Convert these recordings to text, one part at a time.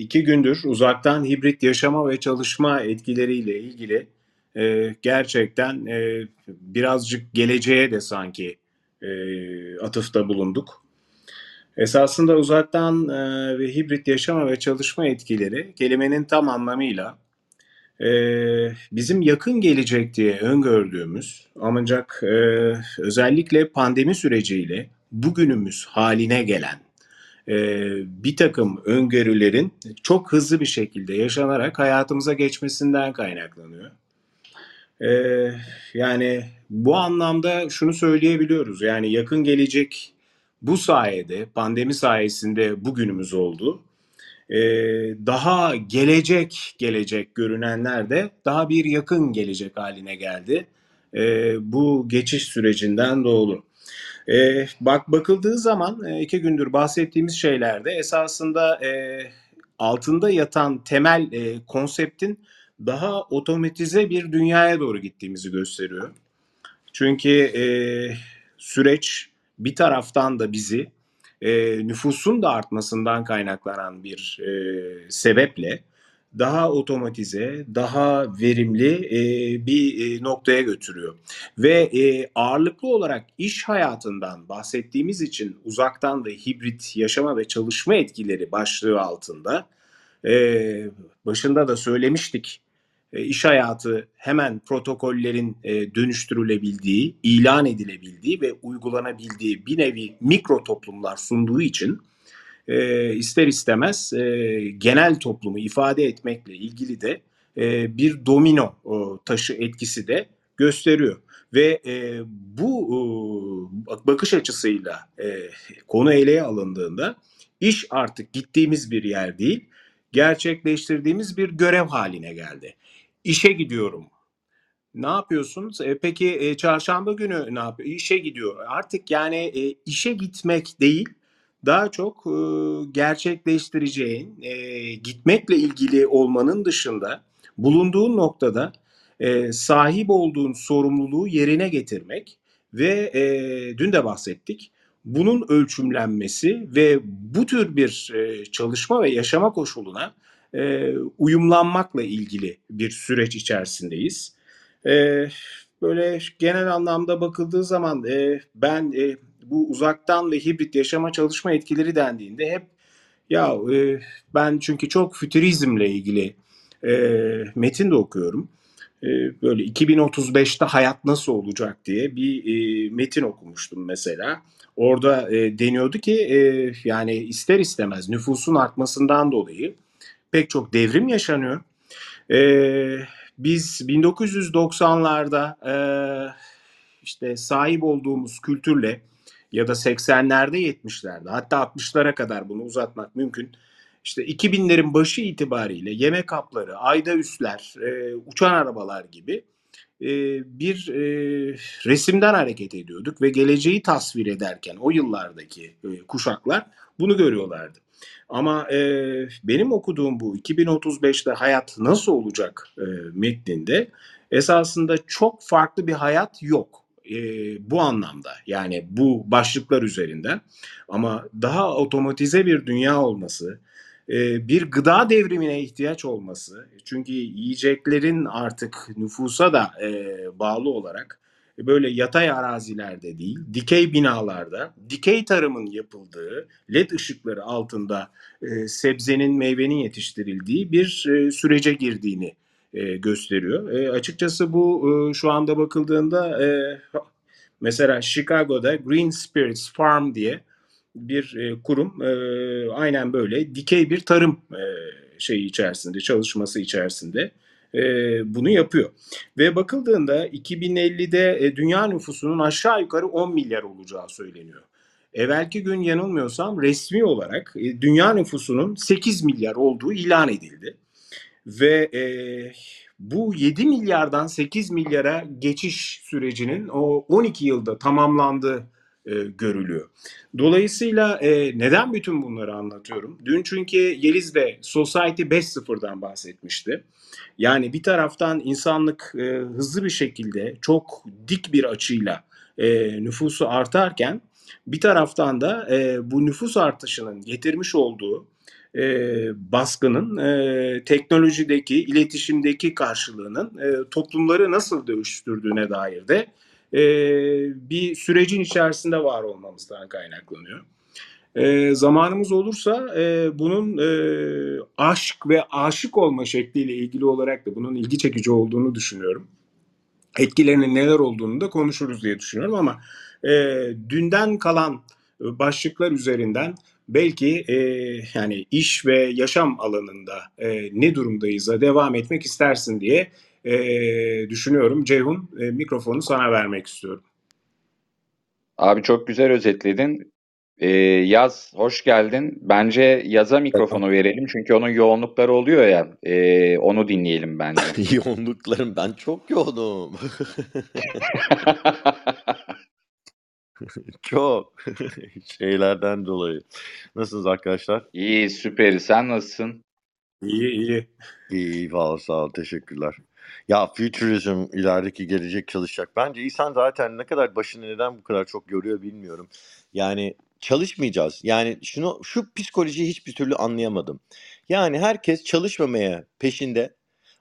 İki gündür uzaktan hibrit yaşama ve çalışma etkileriyle ilgili e, gerçekten e, birazcık geleceğe de sanki e, atıfta bulunduk. Esasında uzaktan e, ve hibrit yaşama ve çalışma etkileri kelimenin tam anlamıyla e, bizim yakın gelecek diye öngördüğümüz ancak e, özellikle pandemi süreciyle bugünümüz haline gelen e, bir takım öngörülerin çok hızlı bir şekilde yaşanarak hayatımıza geçmesinden kaynaklanıyor. E, yani bu anlamda şunu söyleyebiliyoruz. Yani yakın gelecek bu sayede, pandemi sayesinde bugünümüz oldu. E, daha gelecek gelecek görünenler de daha bir yakın gelecek haline geldi. Bu geçiş sürecinden doğru. E, bak bakıldığı zaman e, iki gündür bahsettiğimiz şeylerde esasında e, altında yatan temel e, konseptin daha otomatize bir dünyaya doğru gittiğimizi gösteriyor. Çünkü e, süreç bir taraftan da bizi e, nüfusun da artmasından kaynaklanan bir e, sebeple daha otomatize, daha verimli e, bir e, noktaya götürüyor. Ve e, ağırlıklı olarak iş hayatından bahsettiğimiz için uzaktan ve hibrit yaşama ve çalışma etkileri başlığı altında e, başında da söylemiştik. E, iş hayatı hemen protokollerin e, dönüştürülebildiği, ilan edilebildiği ve uygulanabildiği bir nevi mikro toplumlar sunduğu için e, ister istemez e, genel toplumu ifade etmekle ilgili de e, bir domino o, taşı etkisi de gösteriyor. Ve e, bu e, bakış açısıyla e, konu eleye alındığında iş artık gittiğimiz bir yer değil, gerçekleştirdiğimiz bir görev haline geldi. İşe gidiyorum. Ne yapıyorsun? E, peki e, çarşamba günü ne yapıyor? İşe gidiyor. Artık yani e, işe gitmek değil, daha çok e, gerçekleştireceğin, e, gitmekle ilgili olmanın dışında bulunduğun noktada e, sahip olduğun sorumluluğu yerine getirmek ve e, dün de bahsettik. Bunun ölçümlenmesi ve bu tür bir e, çalışma ve yaşama koşuluna e, uyumlanmakla ilgili bir süreç içerisindeyiz. E, böyle genel anlamda bakıldığı zaman e, ben e, bu uzaktan ve hibrit yaşama çalışma etkileri dendiğinde hep ya e, ben çünkü çok fütürizmle ilgili e, metin de okuyorum. E, böyle 2035'te hayat nasıl olacak diye bir e, metin okumuştum mesela. Orada e, deniyordu ki e, yani ister istemez nüfusun artmasından dolayı pek çok devrim yaşanıyor. E, biz 1990'larda e, işte sahip olduğumuz kültürle ya da 80'lerde 70'lerde hatta 60'lara kadar bunu uzatmak mümkün. İşte 2000'lerin başı itibariyle yemek kapları, ayda üsler, e, uçan arabalar gibi e, bir e, resimden hareket ediyorduk ve geleceği tasvir ederken o yıllardaki e, kuşaklar bunu görüyorlardı. Ama e, benim okuduğum bu 2035'te hayat nasıl olacak e, metninde esasında çok farklı bir hayat yok e, bu anlamda yani bu başlıklar üzerinden. Ama daha otomatize bir dünya olması, e, bir gıda devrimine ihtiyaç olması çünkü yiyeceklerin artık nüfusa da e, bağlı olarak böyle yatay arazilerde değil, dikey binalarda, dikey tarımın yapıldığı, led ışıkları altında e, sebzenin, meyvenin yetiştirildiği bir e, sürece girdiğini e, gösteriyor. E, açıkçası bu e, şu anda bakıldığında e, mesela Chicago'da Green Spirits Farm diye bir e, kurum e, aynen böyle dikey bir tarım e, şeyi içerisinde, çalışması içerisinde e, bunu yapıyor. Ve bakıldığında 2050'de e, dünya nüfusunun aşağı yukarı 10 milyar olacağı söyleniyor. Evvelki gün yanılmıyorsam resmi olarak e, dünya nüfusunun 8 milyar olduğu ilan edildi. Ve e, bu 7 milyardan 8 milyara geçiş sürecinin o 12 yılda tamamlandığı e, görülüyor. Dolayısıyla e, neden bütün bunları anlatıyorum? Dün çünkü Yeliz de Society 5.0'dan bahsetmişti. Yani bir taraftan insanlık e, hızlı bir şekilde çok dik bir açıyla e, nüfusu artarken bir taraftan da e, bu nüfus artışının getirmiş olduğu e, baskının e, teknolojideki, iletişimdeki karşılığının e, toplumları nasıl dönüştürdüğüne dair de e, bir sürecin içerisinde var olmamızdan kaynaklanıyor. E, zamanımız olursa e, bunun e, aşk ve aşık olma şekliyle ilgili olarak da bunun ilgi çekici olduğunu düşünüyorum. Etkilerinin neler olduğunu da konuşuruz diye düşünüyorum ama e, dünden kalan başlıklar üzerinden belki e, yani iş ve yaşam alanında e, ne durumdayız'a devam etmek istersin diye e, düşünüyorum. Ceyhun e, mikrofonu sana vermek istiyorum. Abi çok güzel özetledin. Ee, Yaz, hoş geldin. Bence Yaz'a mikrofonu verelim çünkü onun yoğunlukları oluyor ya. ee, onu dinleyelim bence. Yoğunluklarım ben çok yoğunum. Çok şeylerden dolayı. Nasılsınız arkadaşlar? İyi, süperi. Sen nasılsın? İyi iyi. İyi, iyi sağ ol, teşekkürler. Ya futurizm ilerideki gelecek çalışacak. Bence insan zaten ne kadar başını neden bu kadar çok yoruyor bilmiyorum. Yani çalışmayacağız. Yani şunu şu psikolojiyi hiçbir türlü anlayamadım. Yani herkes çalışmamaya peşinde.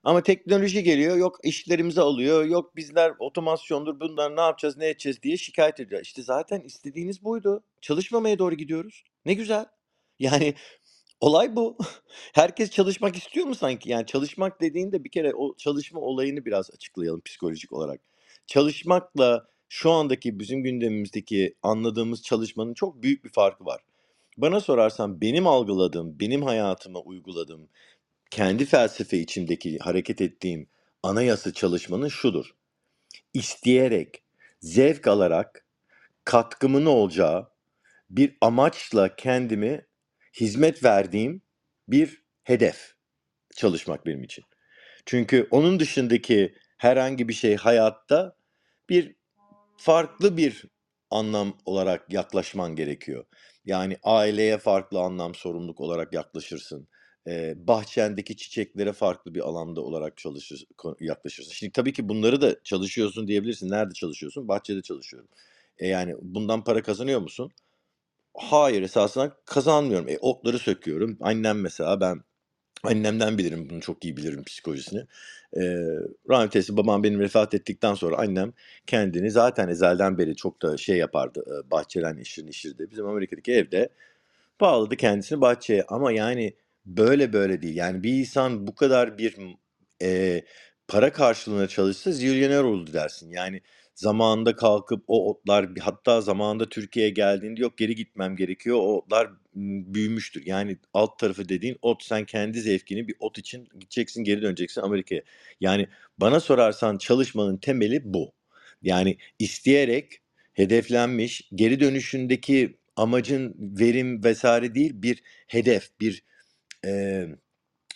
Ama teknoloji geliyor, yok işlerimizi alıyor, yok bizler otomasyondur, bunlar ne yapacağız, ne edeceğiz diye şikayet ediyor. İşte zaten istediğiniz buydu. Çalışmamaya doğru gidiyoruz. Ne güzel. Yani olay bu. Herkes çalışmak istiyor mu sanki? Yani çalışmak dediğinde bir kere o çalışma olayını biraz açıklayalım psikolojik olarak. Çalışmakla şu andaki bizim gündemimizdeki anladığımız çalışmanın çok büyük bir farkı var. Bana sorarsan benim algıladığım, benim hayatıma uyguladığım, kendi felsefe içindeki hareket ettiğim anayasa çalışmanın şudur. İsteyerek, zevk alarak katkımın olacağı bir amaçla kendimi hizmet verdiğim bir hedef çalışmak benim için. Çünkü onun dışındaki herhangi bir şey hayatta bir farklı bir anlam olarak yaklaşman gerekiyor. Yani aileye farklı anlam, sorumluluk olarak yaklaşırsın. Ee, bahçendeki çiçeklere farklı bir alanda olarak çalışır, yaklaşırsın. Şimdi tabii ki bunları da çalışıyorsun diyebilirsin. Nerede çalışıyorsun? Bahçede çalışıyorum. E yani bundan para kazanıyor musun? Hayır esasında kazanmıyorum. E, otları söküyorum. Annem mesela ben annemden bilirim bunu çok iyi bilirim psikolojisini. E, rahmetli babam benim vefat ettikten sonra annem kendini zaten ezelden beri çok da şey yapardı. E, bahçelen işir işirdi. Bizim Amerika'daki evde bağladı kendisini bahçeye ama yani böyle böyle değil. Yani bir insan bu kadar bir e, para karşılığında çalışsa zilyoner oldu dersin. Yani zamanında kalkıp o otlar hatta zamanında Türkiye'ye geldiğinde yok geri gitmem gerekiyor. O otlar büyümüştür. Yani alt tarafı dediğin ot sen kendi zevkini bir ot için gideceksin geri döneceksin Amerika'ya. Yani bana sorarsan çalışmanın temeli bu. Yani isteyerek hedeflenmiş geri dönüşündeki amacın verim vesaire değil bir hedef bir e,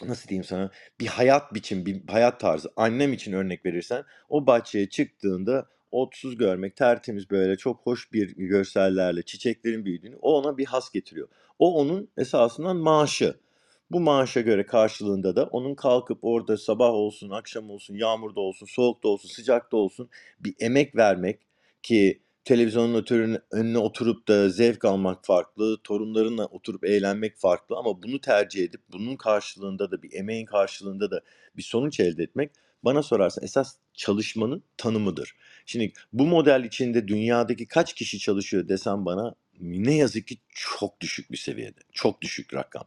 nasıl diyeyim sana bir hayat biçim bir hayat tarzı annem için örnek verirsen o bahçeye çıktığında otsuz görmek tertemiz böyle çok hoş bir görsellerle çiçeklerin büyüdüğünü o ona bir has getiriyor. O onun esasından maaşı. Bu maaşa göre karşılığında da onun kalkıp orada sabah olsun, akşam olsun, yağmurda olsun, soğukta olsun, sıcakta olsun bir emek vermek ki televizyonun ötürün önüne oturup da zevk almak farklı, torunlarınla oturup eğlenmek farklı ama bunu tercih edip bunun karşılığında da bir emeğin karşılığında da bir sonuç elde etmek bana sorarsan esas çalışmanın tanımıdır. Şimdi bu model içinde dünyadaki kaç kişi çalışıyor desem bana ne yazık ki çok düşük bir seviyede. Çok düşük rakam.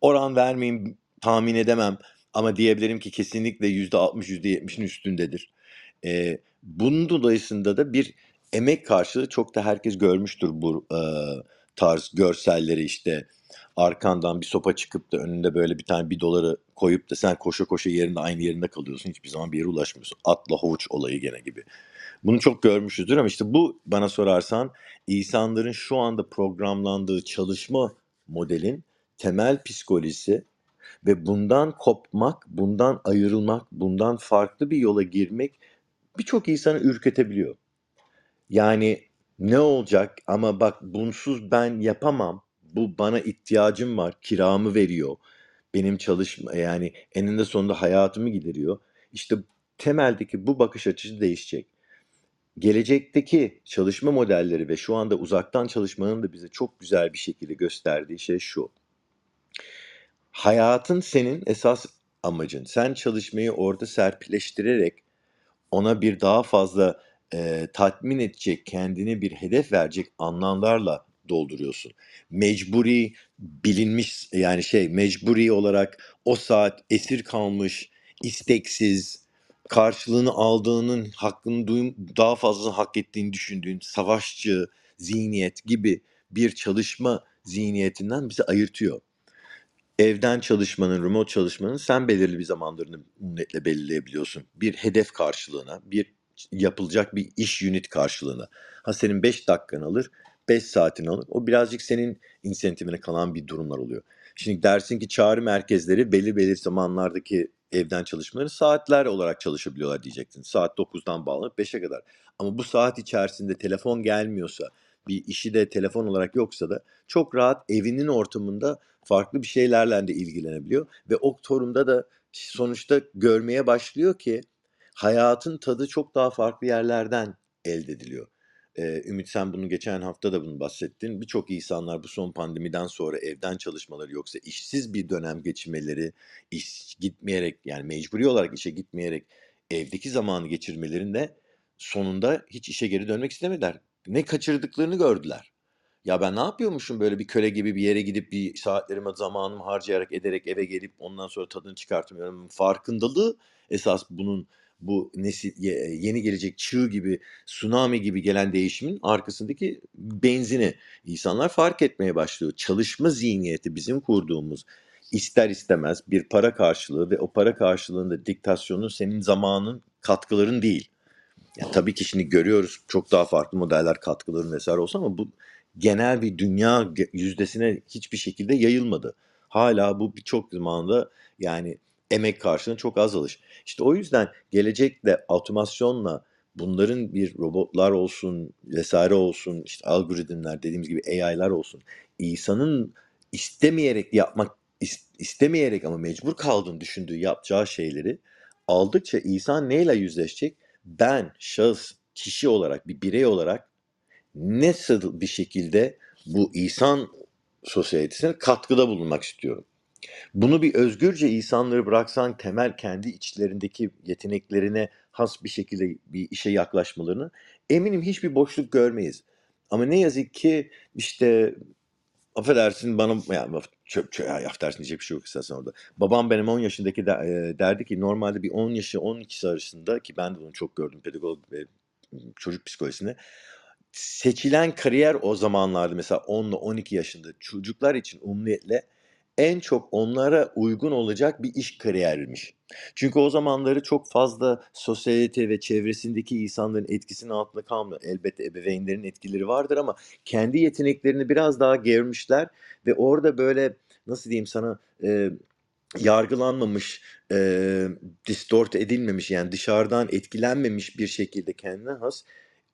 Oran vermeyeyim tahmin edemem ama diyebilirim ki kesinlikle %60 %70'in üstündedir. Ee, bunun dolayısıyla da bir emek karşılığı çok da herkes görmüştür bu e, tarz görselleri işte arkandan bir sopa çıkıp da önünde böyle bir tane bir doları koyup da sen koşa koşa yerinde aynı yerinde kalıyorsun hiçbir zaman bir yere ulaşmıyorsun. Atla hovuç olayı gene gibi. Bunu çok görmüşüzdür ama işte bu bana sorarsan insanların şu anda programlandığı çalışma modelin temel psikolojisi ve bundan kopmak, bundan ayrılmak, bundan farklı bir yola girmek birçok insanı ürketebiliyor. Yani ne olacak ama bak bunsuz ben yapamam. Bu bana ihtiyacım var. Kiramı veriyor. Benim çalışma yani eninde sonunda hayatımı gideriyor. İşte temeldeki bu bakış açısı değişecek. Gelecekteki çalışma modelleri ve şu anda uzaktan çalışmanın da bize çok güzel bir şekilde gösterdiği şey şu. hayatın senin esas amacın. Sen çalışmayı orada serpileştirerek ona bir daha fazla e, tatmin edecek, kendine bir hedef verecek anlamlarla dolduruyorsun. Mecburi bilinmiş yani şey mecburi olarak o saat esir kalmış, isteksiz, karşılığını aldığının hakkını duyum, daha fazla hak ettiğini düşündüğün savaşçı zihniyet gibi bir çalışma zihniyetinden bizi ayırtıyor evden çalışmanın, remote çalışmanın sen belirli bir zamanlarını netle belirleyebiliyorsun. Bir hedef karşılığına, bir yapılacak bir iş unit karşılığına. Ha senin 5 dakikan alır, 5 saatin alır. O birazcık senin insentifine kalan bir durumlar oluyor. Şimdi dersin ki çağrı merkezleri belli belirli zamanlardaki evden çalışmaları saatler olarak çalışabiliyorlar diyecektin. Saat 9'dan bağlanıp 5'e kadar. Ama bu saat içerisinde telefon gelmiyorsa, bir işi de telefon olarak yoksa da çok rahat evinin ortamında farklı bir şeylerle de ilgilenebiliyor ve o torunda da sonuçta görmeye başlıyor ki hayatın tadı çok daha farklı yerlerden elde ediliyor. Ee, Ümit sen bunu geçen hafta da bunu bahsettin. Birçok insanlar bu son pandemiden sonra evden çalışmaları yoksa işsiz bir dönem geçirmeleri, iş gitmeyerek yani mecburi olarak işe gitmeyerek evdeki zamanı geçirmelerinde sonunda hiç işe geri dönmek istemediler. Ne kaçırdıklarını gördüler. Ya ben ne yapıyormuşum böyle bir köle gibi bir yere gidip bir saatlerime zamanımı harcayarak ederek eve gelip ondan sonra tadını çıkartmıyorum. Farkındalığı esas bunun bu nesil yeni gelecek çığ gibi tsunami gibi gelen değişimin arkasındaki benzini insanlar fark etmeye başlıyor. Çalışma zihniyeti bizim kurduğumuz ister istemez bir para karşılığı ve o para karşılığında diktasyonun senin zamanın katkıların değil. Ya tabii ki şimdi görüyoruz çok daha farklı modeller katkıların vesaire olsa ama bu genel bir dünya yüzdesine hiçbir şekilde yayılmadı. Hala bu birçok zamanda yani emek karşılığında çok az alış. İşte o yüzden gelecekte otomasyonla bunların bir robotlar olsun vesaire olsun işte algoritmler dediğimiz gibi AI'lar olsun insanın istemeyerek yapmak istemeyerek ama mecbur kaldığını düşündüğü yapacağı şeyleri aldıkça insan neyle yüzleşecek? Ben şahıs kişi olarak bir birey olarak nasıl bir şekilde bu insan sosyetesine katkıda bulunmak istiyorum. Bunu bir özgürce insanları bıraksan temel kendi içlerindeki yeteneklerine has bir şekilde bir işe yaklaşmalarını eminim hiçbir boşluk görmeyiz. Ama ne yazık ki işte affedersin bana yani çöp çöp ya, affedersin diyecek bir şey yok istersen orada. Babam benim 10 yaşındaki de, e, derdi ki normalde bir 10 yaşı 12 arasında ki ben de bunu çok gördüm pedagog ve çocuk psikolojisinde seçilen kariyer o zamanlarda mesela 10 ile 12 yaşında çocuklar için umniyetle en çok onlara uygun olacak bir iş kariyeriymiş. Çünkü o zamanları çok fazla sosyete ve çevresindeki insanların etkisinin altında kalmıyor. Elbette ebeveynlerin etkileri vardır ama kendi yeteneklerini biraz daha germişler ve orada böyle nasıl diyeyim sana e, yargılanmamış, e, distort edilmemiş yani dışarıdan etkilenmemiş bir şekilde kendine has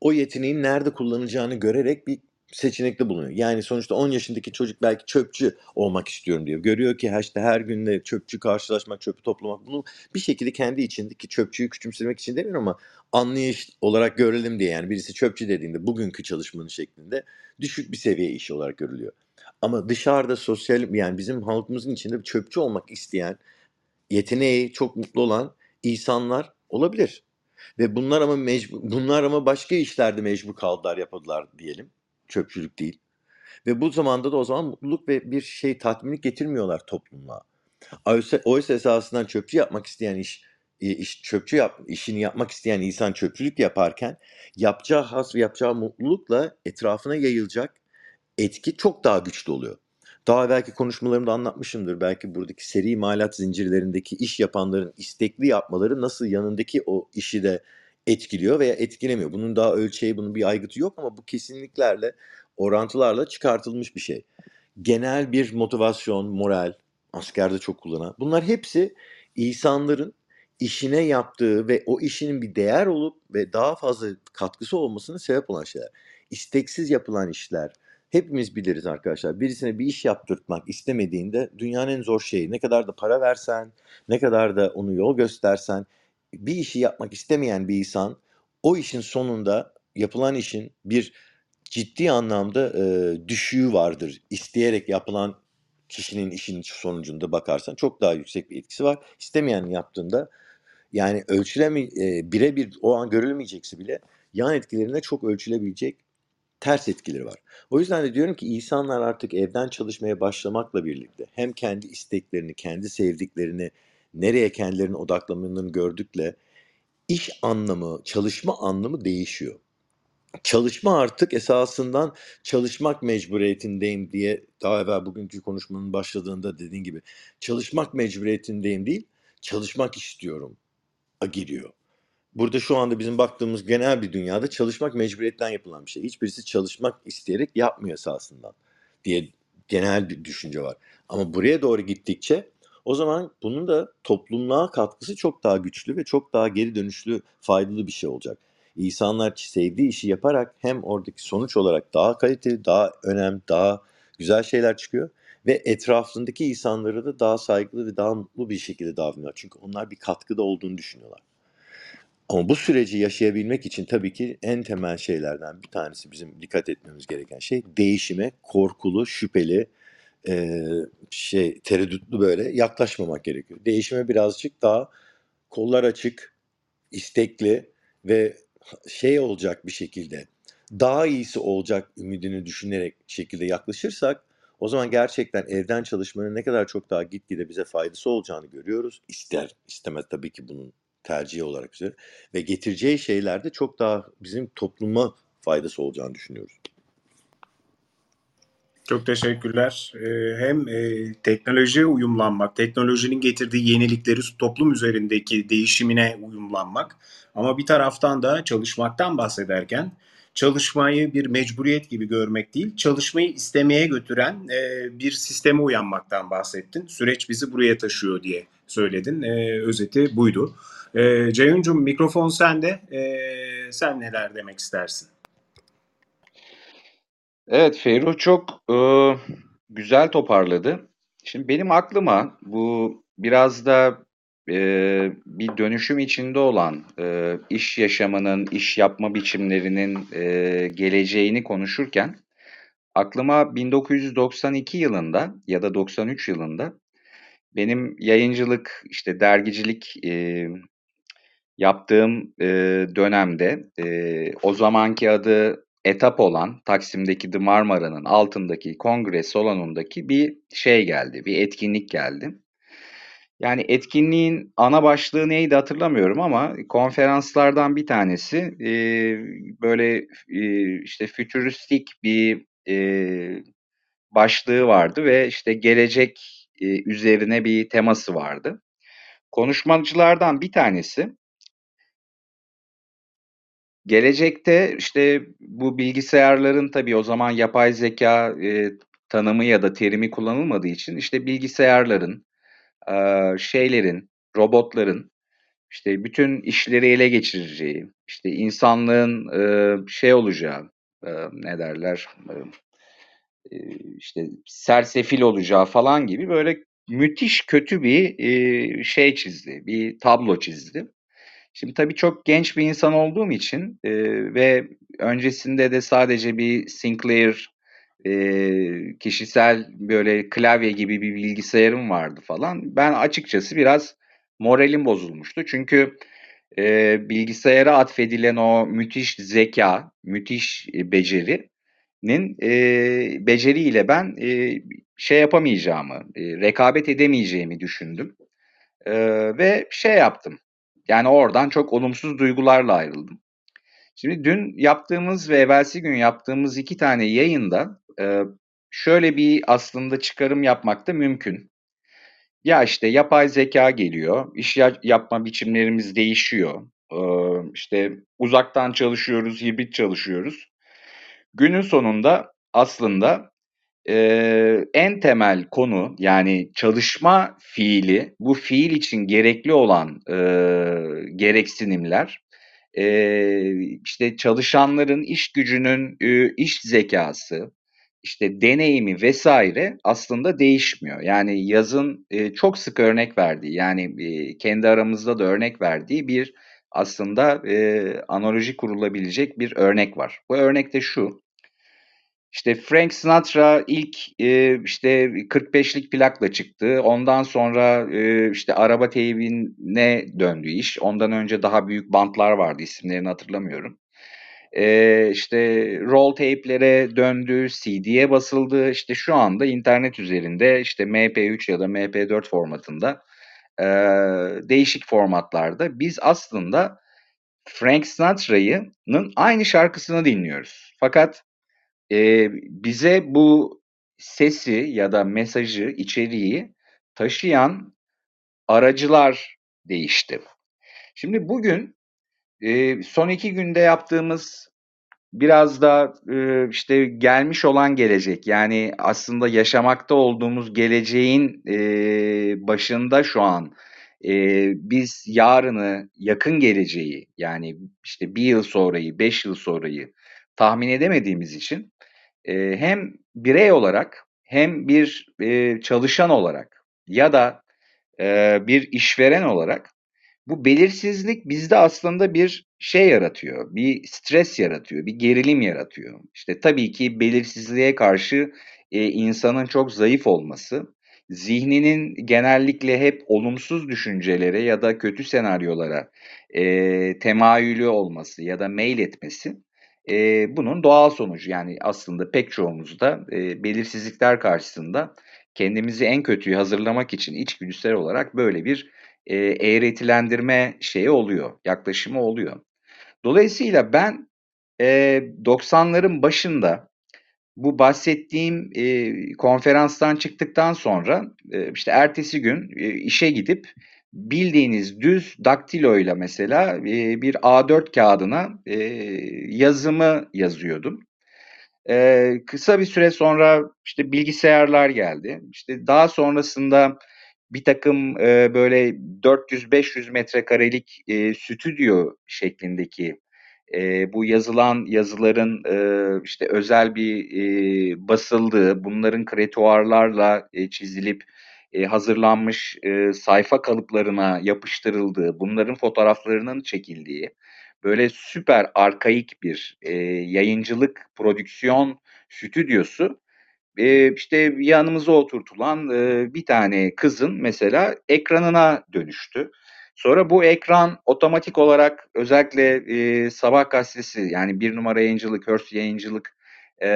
o yeteneğin nerede kullanılacağını görerek bir seçenekte bulunuyor. Yani sonuçta 10 yaşındaki çocuk belki çöpçü olmak istiyorum diyor. Görüyor ki işte her günde çöpçü karşılaşmak, çöpü toplamak bunu bir şekilde kendi içindeki çöpçüyü küçümsemek için demiyorum ama anlayış olarak görelim diye yani birisi çöpçü dediğinde bugünkü çalışmanın şeklinde düşük bir seviye iş olarak görülüyor. Ama dışarıda sosyal yani bizim halkımızın içinde çöpçü olmak isteyen, yeteneği çok mutlu olan insanlar olabilir. Ve bunlar ama mecbur, bunlar ama başka işlerde mecbur kaldılar yapıldılar diyelim. Çöpçülük değil. Ve bu zamanda da o zaman mutluluk ve bir şey tatminlik getirmiyorlar toplumluğa. Oysa, oysa esasından çöpçü yapmak isteyen iş, e, iş çöpçü yap, işini yapmak isteyen insan çöpçülük yaparken yapacağı has ve yapacağı mutlulukla etrafına yayılacak etki çok daha güçlü oluyor. Daha belki konuşmalarımda anlatmışımdır. Belki buradaki seri imalat zincirlerindeki iş yapanların istekli yapmaları nasıl yanındaki o işi de etkiliyor veya etkilemiyor. Bunun daha ölçeği, bunun bir aygıtı yok ama bu kesinliklerle, orantılarla çıkartılmış bir şey. Genel bir motivasyon, moral, askerde çok kullanan. Bunlar hepsi insanların işine yaptığı ve o işinin bir değer olup ve daha fazla katkısı olmasına sebep olan şeyler. İsteksiz yapılan işler, Hepimiz biliriz arkadaşlar. Birisine bir iş yaptırtmak istemediğinde dünyanın en zor şeyi. Ne kadar da para versen, ne kadar da onu yol göstersen, bir işi yapmak istemeyen bir insan o işin sonunda yapılan işin bir ciddi anlamda e, düşüğü vardır. İsteyerek yapılan kişinin işinin sonucunda bakarsan çok daha yüksek bir etkisi var. İstemeyen yaptığında yani ölçüleme e, birebir o an görülmeyecekse bile yan etkilerine çok ölçülebilecek ters etkileri var. O yüzden de diyorum ki insanlar artık evden çalışmaya başlamakla birlikte hem kendi isteklerini, kendi sevdiklerini, nereye kendilerinin odaklanmalarını gördükle iş anlamı, çalışma anlamı değişiyor. Çalışma artık esasından çalışmak mecburiyetindeyim diye daha evvel bugünkü konuşmanın başladığında dediğin gibi çalışmak mecburiyetindeyim değil, çalışmak istiyorum giriyor. Burada şu anda bizim baktığımız genel bir dünyada çalışmak mecburiyetten yapılan bir şey. Hiçbirisi çalışmak isteyerek yapmıyor esasından diye genel bir düşünce var. Ama buraya doğru gittikçe o zaman bunun da toplumluğa katkısı çok daha güçlü ve çok daha geri dönüşlü faydalı bir şey olacak. İnsanlar sevdiği işi yaparak hem oradaki sonuç olarak daha kaliteli, daha önemli, daha güzel şeyler çıkıyor ve etrafındaki insanlara da daha saygılı ve daha mutlu bir şekilde davranıyorlar. Çünkü onlar bir katkıda olduğunu düşünüyorlar. Ama bu süreci yaşayabilmek için tabii ki en temel şeylerden bir tanesi bizim dikkat etmemiz gereken şey değişime korkulu, şüpheli, e, şey tereddütlü böyle yaklaşmamak gerekiyor. Değişime birazcık daha kollar açık, istekli ve şey olacak bir şekilde daha iyisi olacak ümidini düşünerek şekilde yaklaşırsak o zaman gerçekten evden çalışmanın ne kadar çok daha gitgide bize faydası olacağını görüyoruz. İster istemez tabii ki bunun tercihi olarak bize ve getireceği şeylerde çok daha bizim topluma faydası olacağını düşünüyoruz. Çok teşekkürler. Ee, hem e, teknolojiye uyumlanmak, teknolojinin getirdiği yenilikleri toplum üzerindeki değişimine uyumlanmak ama bir taraftan da çalışmaktan bahsederken çalışmayı bir mecburiyet gibi görmek değil, çalışmayı istemeye götüren e, bir sisteme uyanmaktan bahsettin. Süreç bizi buraya taşıyor diye söyledin. E, özeti buydu. Ceyhun'cum mikrofon sende. Sen neler demek istersin? Evet, Ferruh çok e, güzel toparladı. Şimdi benim aklıma bu biraz da e, bir dönüşüm içinde olan e, iş yaşamının, iş yapma biçimlerinin e, geleceğini konuşurken aklıma 1992 yılında ya da 93 yılında benim yayıncılık, işte dergicilik e, yaptığım e, dönemde e, o zamanki adı etap olan Taksim'deki The Marmara'nın altındaki kongre salonundaki bir şey geldi, bir etkinlik geldi. Yani etkinliğin ana başlığı neydi hatırlamıyorum ama konferanslardan bir tanesi e, böyle e, işte fütüristik bir e, başlığı vardı ve işte gelecek e, üzerine bir teması vardı. Konuşmacılardan bir tanesi Gelecekte işte bu bilgisayarların tabii o zaman yapay zeka e, tanımı ya da terimi kullanılmadığı için işte bilgisayarların, e, şeylerin, robotların işte bütün işleri ele geçireceği, işte insanlığın e, şey olacağı, e, ne derler, e, işte sersefil olacağı falan gibi böyle müthiş kötü bir e, şey çizdi, bir tablo çizdi. Şimdi tabii çok genç bir insan olduğum için e, ve öncesinde de sadece bir Sinclair e, kişisel böyle klavye gibi bir bilgisayarım vardı falan. Ben açıkçası biraz moralim bozulmuştu. Çünkü e, bilgisayara atfedilen o müthiş zeka, müthiş e, becerinin e, beceriyle ben e, şey yapamayacağımı, e, rekabet edemeyeceğimi düşündüm. E, ve şey yaptım yani oradan çok olumsuz duygularla ayrıldım. Şimdi dün yaptığımız ve evvelsi gün yaptığımız iki tane yayında e, şöyle bir aslında çıkarım yapmak da mümkün. Ya işte yapay zeka geliyor, iş yapma biçimlerimiz değişiyor. E, işte uzaktan çalışıyoruz, hibrit çalışıyoruz. Günün sonunda aslında e, en temel konu yani çalışma fiili bu fiil için gerekli olan e, gereksinimler e, işte çalışanların iş gücünün e, iş zekası işte deneyimi vesaire aslında değişmiyor. Yani yazın e, çok sık örnek verdiği yani e, kendi aramızda da örnek verdiği bir aslında e, analoji kurulabilecek bir örnek var. Bu örnek de şu. İşte Frank Sinatra ilk e, işte 45'lik plakla çıktı. Ondan sonra e, işte araba teybine döndü iş. Ondan önce daha büyük bantlar vardı isimlerini hatırlamıyorum. E, işte roll tape'lere döndü, CD'ye basıldı. İşte şu anda internet üzerinde işte MP3 ya da MP4 formatında e, değişik formatlarda biz aslında Frank Sinatra'nın aynı şarkısını dinliyoruz. Fakat e, bize bu sesi ya da mesajı, içeriği taşıyan aracılar değişti. Şimdi bugün e, son iki günde yaptığımız biraz da e, işte gelmiş olan gelecek yani aslında yaşamakta olduğumuz geleceğin e, başında şu an e, biz yarını yakın geleceği yani işte bir yıl sonrayı beş yıl sonrayı tahmin edemediğimiz için e, hem birey olarak hem bir e, çalışan olarak ya da e, bir işveren olarak bu belirsizlik bizde aslında bir şey yaratıyor, bir stres yaratıyor, bir gerilim yaratıyor. İşte tabii ki belirsizliğe karşı e, insanın çok zayıf olması, zihninin genellikle hep olumsuz düşüncelere ya da kötü senaryolara e, temayülü olması ya da mail etmesi e, bunun doğal sonucu. Yani aslında pek çoğumuzda e, belirsizlikler karşısında kendimizi en kötüyü hazırlamak için içgüdüsel olarak böyle bir e, eğretilendirme şeyi oluyor, yaklaşımı oluyor. Dolayısıyla ben e, 90'ların başında bu bahsettiğim e, konferanstan çıktıktan sonra e, işte ertesi gün e, işe gidip bildiğiniz düz daktiloyla mesela e, bir A4 kağıdına e, yazımı yazıyordum. E, kısa bir süre sonra işte bilgisayarlar geldi. İşte daha sonrasında bir takım e, böyle 400-500 metrekarelik e, stüdyo şeklindeki e, bu yazılan yazıların e, işte özel bir e, basıldığı, bunların kretuarlarla e, çizilip e, hazırlanmış e, sayfa kalıplarına yapıştırıldığı, bunların fotoğraflarının çekildiği böyle süper arkaik bir e, yayıncılık prodüksiyon stüdyosu işte yanımıza oturtulan bir tane kızın mesela ekranına dönüştü. Sonra bu ekran otomatik olarak özellikle e, Sabah gazetesi yani bir numara yayıncılık, Hearst yayıncılık e,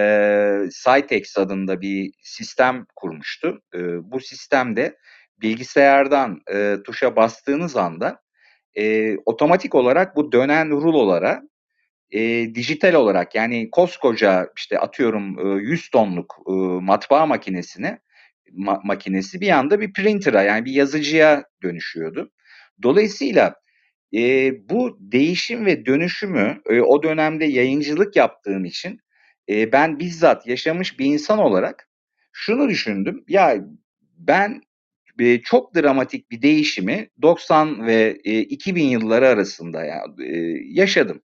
Cytex adında bir sistem kurmuştu. E, bu sistemde bilgisayardan e, tuşa bastığınız anda e, otomatik olarak bu dönen rulolara e, dijital olarak yani koskoca işte atıyorum e, 100 tonluk e, matbaa makinesine ma- makinesi bir anda bir printer'a yani bir yazıcıya dönüşüyordu. Dolayısıyla e, bu değişim ve dönüşümü e, o dönemde yayıncılık yaptığım için e, ben bizzat yaşamış bir insan olarak şunu düşündüm. Ya ben e, çok dramatik bir değişimi 90 ve e, 2000 yılları arasında ya, e, yaşadım.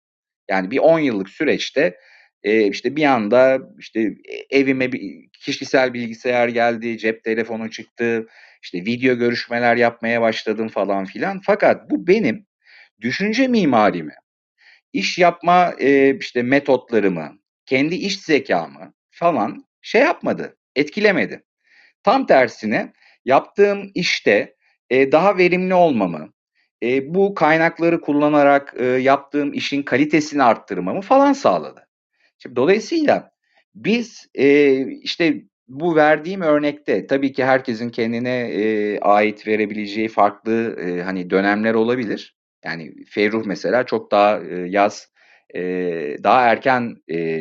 Yani bir 10 yıllık süreçte e, işte bir anda işte evime bir kişisel bilgisayar geldi, cep telefonu çıktı, işte video görüşmeler yapmaya başladım falan filan. Fakat bu benim düşünce mimarimi, iş yapma e, işte metotlarımı, kendi iş zekamı falan şey yapmadı, etkilemedi. Tam tersine yaptığım işte e, daha verimli olmamı, e, bu kaynakları kullanarak e, yaptığım işin kalitesini arttırmamı falan sağladı. Şimdi dolayısıyla biz e, işte bu verdiğim örnekte tabii ki herkesin kendine e, ait verebileceği farklı e, hani dönemler olabilir. Yani Ferruh mesela çok daha e, yaz e, daha erken e,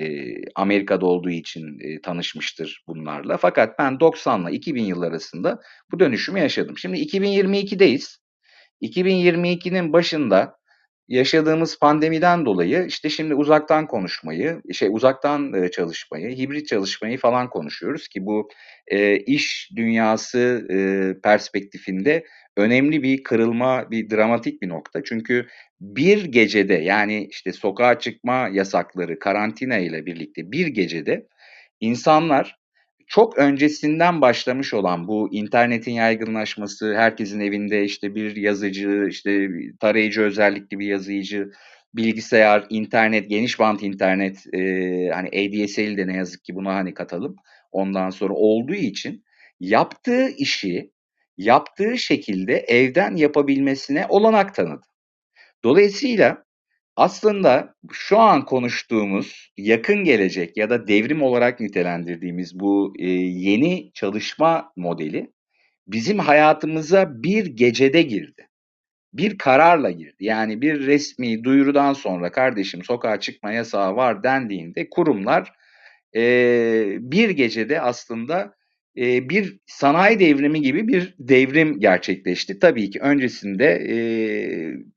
Amerika'da olduğu için e, tanışmıştır bunlarla. Fakat ben 90 ile 2000 yıl arasında bu dönüşümü yaşadım. Şimdi 2022'deyiz. 2022'nin başında yaşadığımız pandemiden dolayı işte şimdi uzaktan konuşmayı, şey uzaktan e, çalışmayı, hibrit çalışmayı falan konuşuyoruz ki bu e, iş dünyası e, perspektifinde önemli bir kırılma, bir dramatik bir nokta. Çünkü bir gecede yani işte sokağa çıkma yasakları, karantina ile birlikte bir gecede insanlar çok öncesinden başlamış olan bu internetin yaygınlaşması, herkesin evinde işte bir yazıcı, işte tarayıcı özellikli bir yazıcı, bilgisayar, internet, geniş bant internet, eee, hani ADSL'i de ne yazık ki buna hani katalım. Ondan sonra olduğu için yaptığı işi yaptığı şekilde evden yapabilmesine olanak tanıdı. Dolayısıyla aslında şu an konuştuğumuz yakın gelecek ya da devrim olarak nitelendirdiğimiz bu e, yeni çalışma modeli bizim hayatımıza bir gecede girdi. Bir kararla girdi. Yani bir resmi duyurudan sonra kardeşim sokağa çıkma yasağı var dendiğinde kurumlar e, bir gecede aslında e, bir sanayi devrimi gibi bir devrim gerçekleşti. Tabii ki öncesinde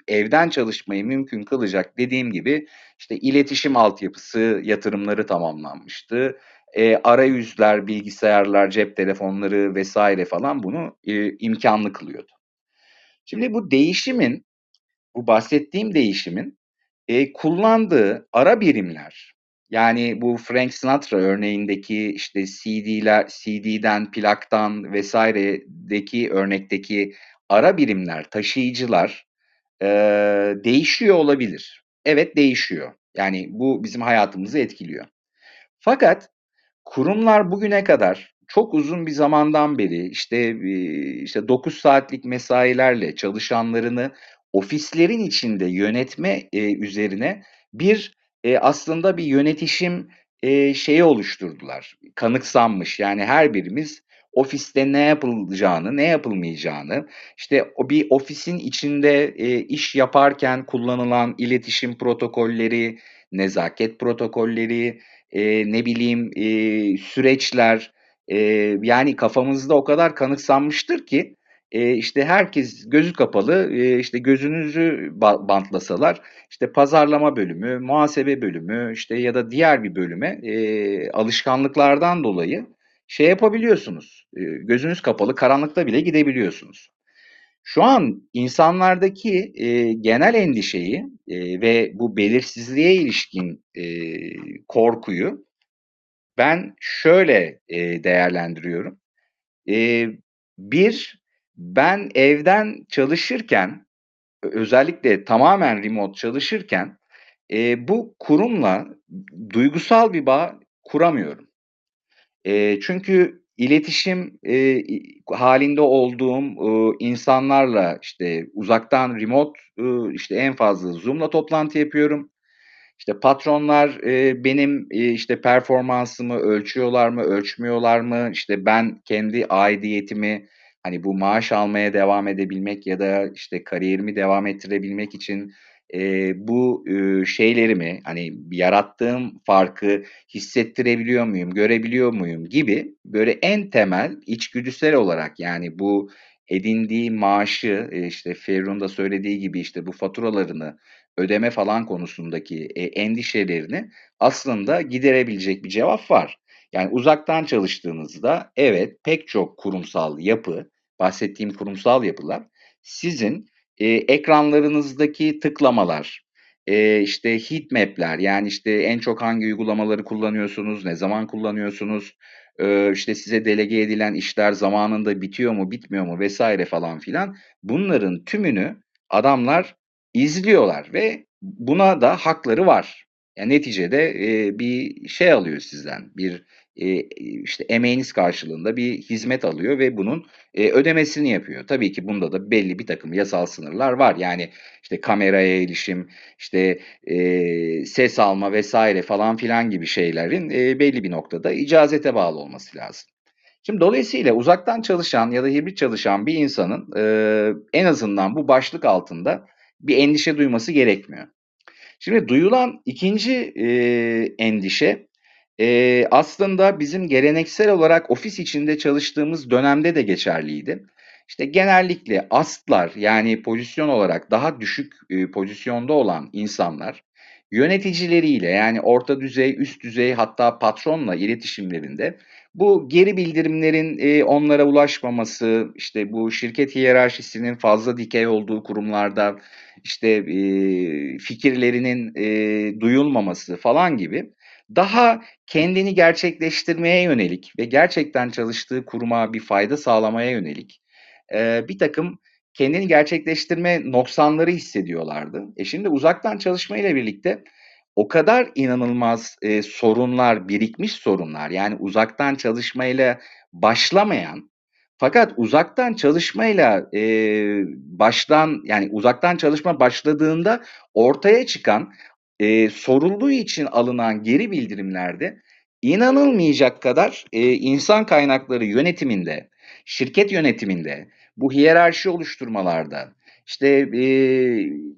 evden çalışmayı mümkün kılacak dediğim gibi işte iletişim altyapısı yatırımları tamamlanmıştı. E, arayüzler, bilgisayarlar, cep telefonları vesaire falan bunu e, imkanlı kılıyordu. Şimdi bu değişimin, bu bahsettiğim değişimin e, kullandığı ara birimler, yani bu Frank Sinatra örneğindeki işte CD'ler, CD'den, plaktan vesairedeki örnekteki ara birimler, taşıyıcılar e, değişiyor olabilir. Evet değişiyor. Yani bu bizim hayatımızı etkiliyor. Fakat kurumlar bugüne kadar çok uzun bir zamandan beri işte işte 9 saatlik mesailerle çalışanlarını ofislerin içinde yönetme e, üzerine bir e, aslında bir yönetişim e, şeyi oluşturdular. Kanıksanmış yani her birimiz ofiste ne yapılacağını, ne yapılmayacağını, işte bir ofisin içinde e, iş yaparken kullanılan iletişim protokolleri, nezaket protokolleri, e, ne bileyim e, süreçler, e, yani kafamızda o kadar kanıksanmıştır ki e, işte herkes gözü kapalı, e, işte gözünüzü bantlasalar, işte pazarlama bölümü, muhasebe bölümü, işte ya da diğer bir bölüme e, alışkanlıklardan dolayı şey yapabiliyorsunuz. E, gözünüz kapalı, karanlıkta bile gidebiliyorsunuz. Şu an insanlardaki e, genel endişeyi e, ve bu belirsizliğe ilişkin e, korkuyu ben şöyle e, değerlendiriyorum. E, bir, ben evden çalışırken, özellikle tamamen remote çalışırken e, bu kurumla duygusal bir bağ kuramıyorum. E, çünkü iletişim e, halinde olduğum e, insanlarla işte uzaktan remote e, işte en fazla Zoom'la toplantı yapıyorum. İşte patronlar e, benim e, işte performansımı ölçüyorlar mı, ölçmüyorlar mı? İşte ben kendi aidiyetimi hani bu maaş almaya devam edebilmek ya da işte kariyerimi devam ettirebilmek için e, bu e, şeylerimi hani yarattığım farkı hissettirebiliyor muyum, görebiliyor muyum gibi böyle en temel içgüdüsel olarak yani bu edindiği maaşı e, işte Ferruh'un da söylediği gibi işte bu faturalarını ödeme falan konusundaki e, endişelerini aslında giderebilecek bir cevap var. Yani uzaktan çalıştığınızda evet pek çok kurumsal yapı, bahsettiğim kurumsal yapılar sizin e, ekranlarınızdaki tıklamalar, e, işte heat map'ler yani işte en çok hangi uygulamaları kullanıyorsunuz, ne zaman kullanıyorsunuz, e, işte size delege edilen işler zamanında bitiyor mu, bitmiyor mu vesaire falan filan bunların tümünü adamlar izliyorlar ve buna da hakları var. Yani neticede e, bir şey alıyor sizden, bir e, işte emeğiniz karşılığında bir hizmet alıyor ve bunun e, ödemesini yapıyor. Tabii ki bunda da belli bir takım yasal sınırlar var. Yani işte kameraya erişim, işte e, ses alma vesaire falan filan gibi şeylerin e, belli bir noktada icazete bağlı olması lazım. Şimdi dolayısıyla uzaktan çalışan ya da hibrit çalışan bir insanın en azından bu başlık altında bir endişe duyması gerekmiyor. Şimdi duyulan ikinci e, endişe e, aslında bizim geleneksel olarak ofis içinde çalıştığımız dönemde de geçerliydi. İşte genellikle astlar yani pozisyon olarak daha düşük e, pozisyonda olan insanlar yöneticileriyle yani orta düzey, üst düzey hatta patronla iletişimlerinde bu geri bildirimlerin e, onlara ulaşmaması, işte bu şirket hiyerarşisinin fazla dikey olduğu kurumlarda işte e, fikirlerinin e, duyulmaması falan gibi daha kendini gerçekleştirmeye yönelik ve gerçekten çalıştığı kuruma bir fayda sağlamaya yönelik e, bir takım kendini gerçekleştirme noksanları hissediyorlardı. E şimdi uzaktan çalışma ile birlikte o kadar inanılmaz e, sorunlar, birikmiş sorunlar yani uzaktan çalışmayla başlamayan fakat uzaktan çalışmayla e, baştan yani uzaktan çalışma başladığında ortaya çıkan e, sorulduğu için alınan geri bildirimlerde inanılmayacak kadar e, insan kaynakları yönetiminde, şirket yönetiminde, bu hiyerarşi oluşturmalarda, işte e,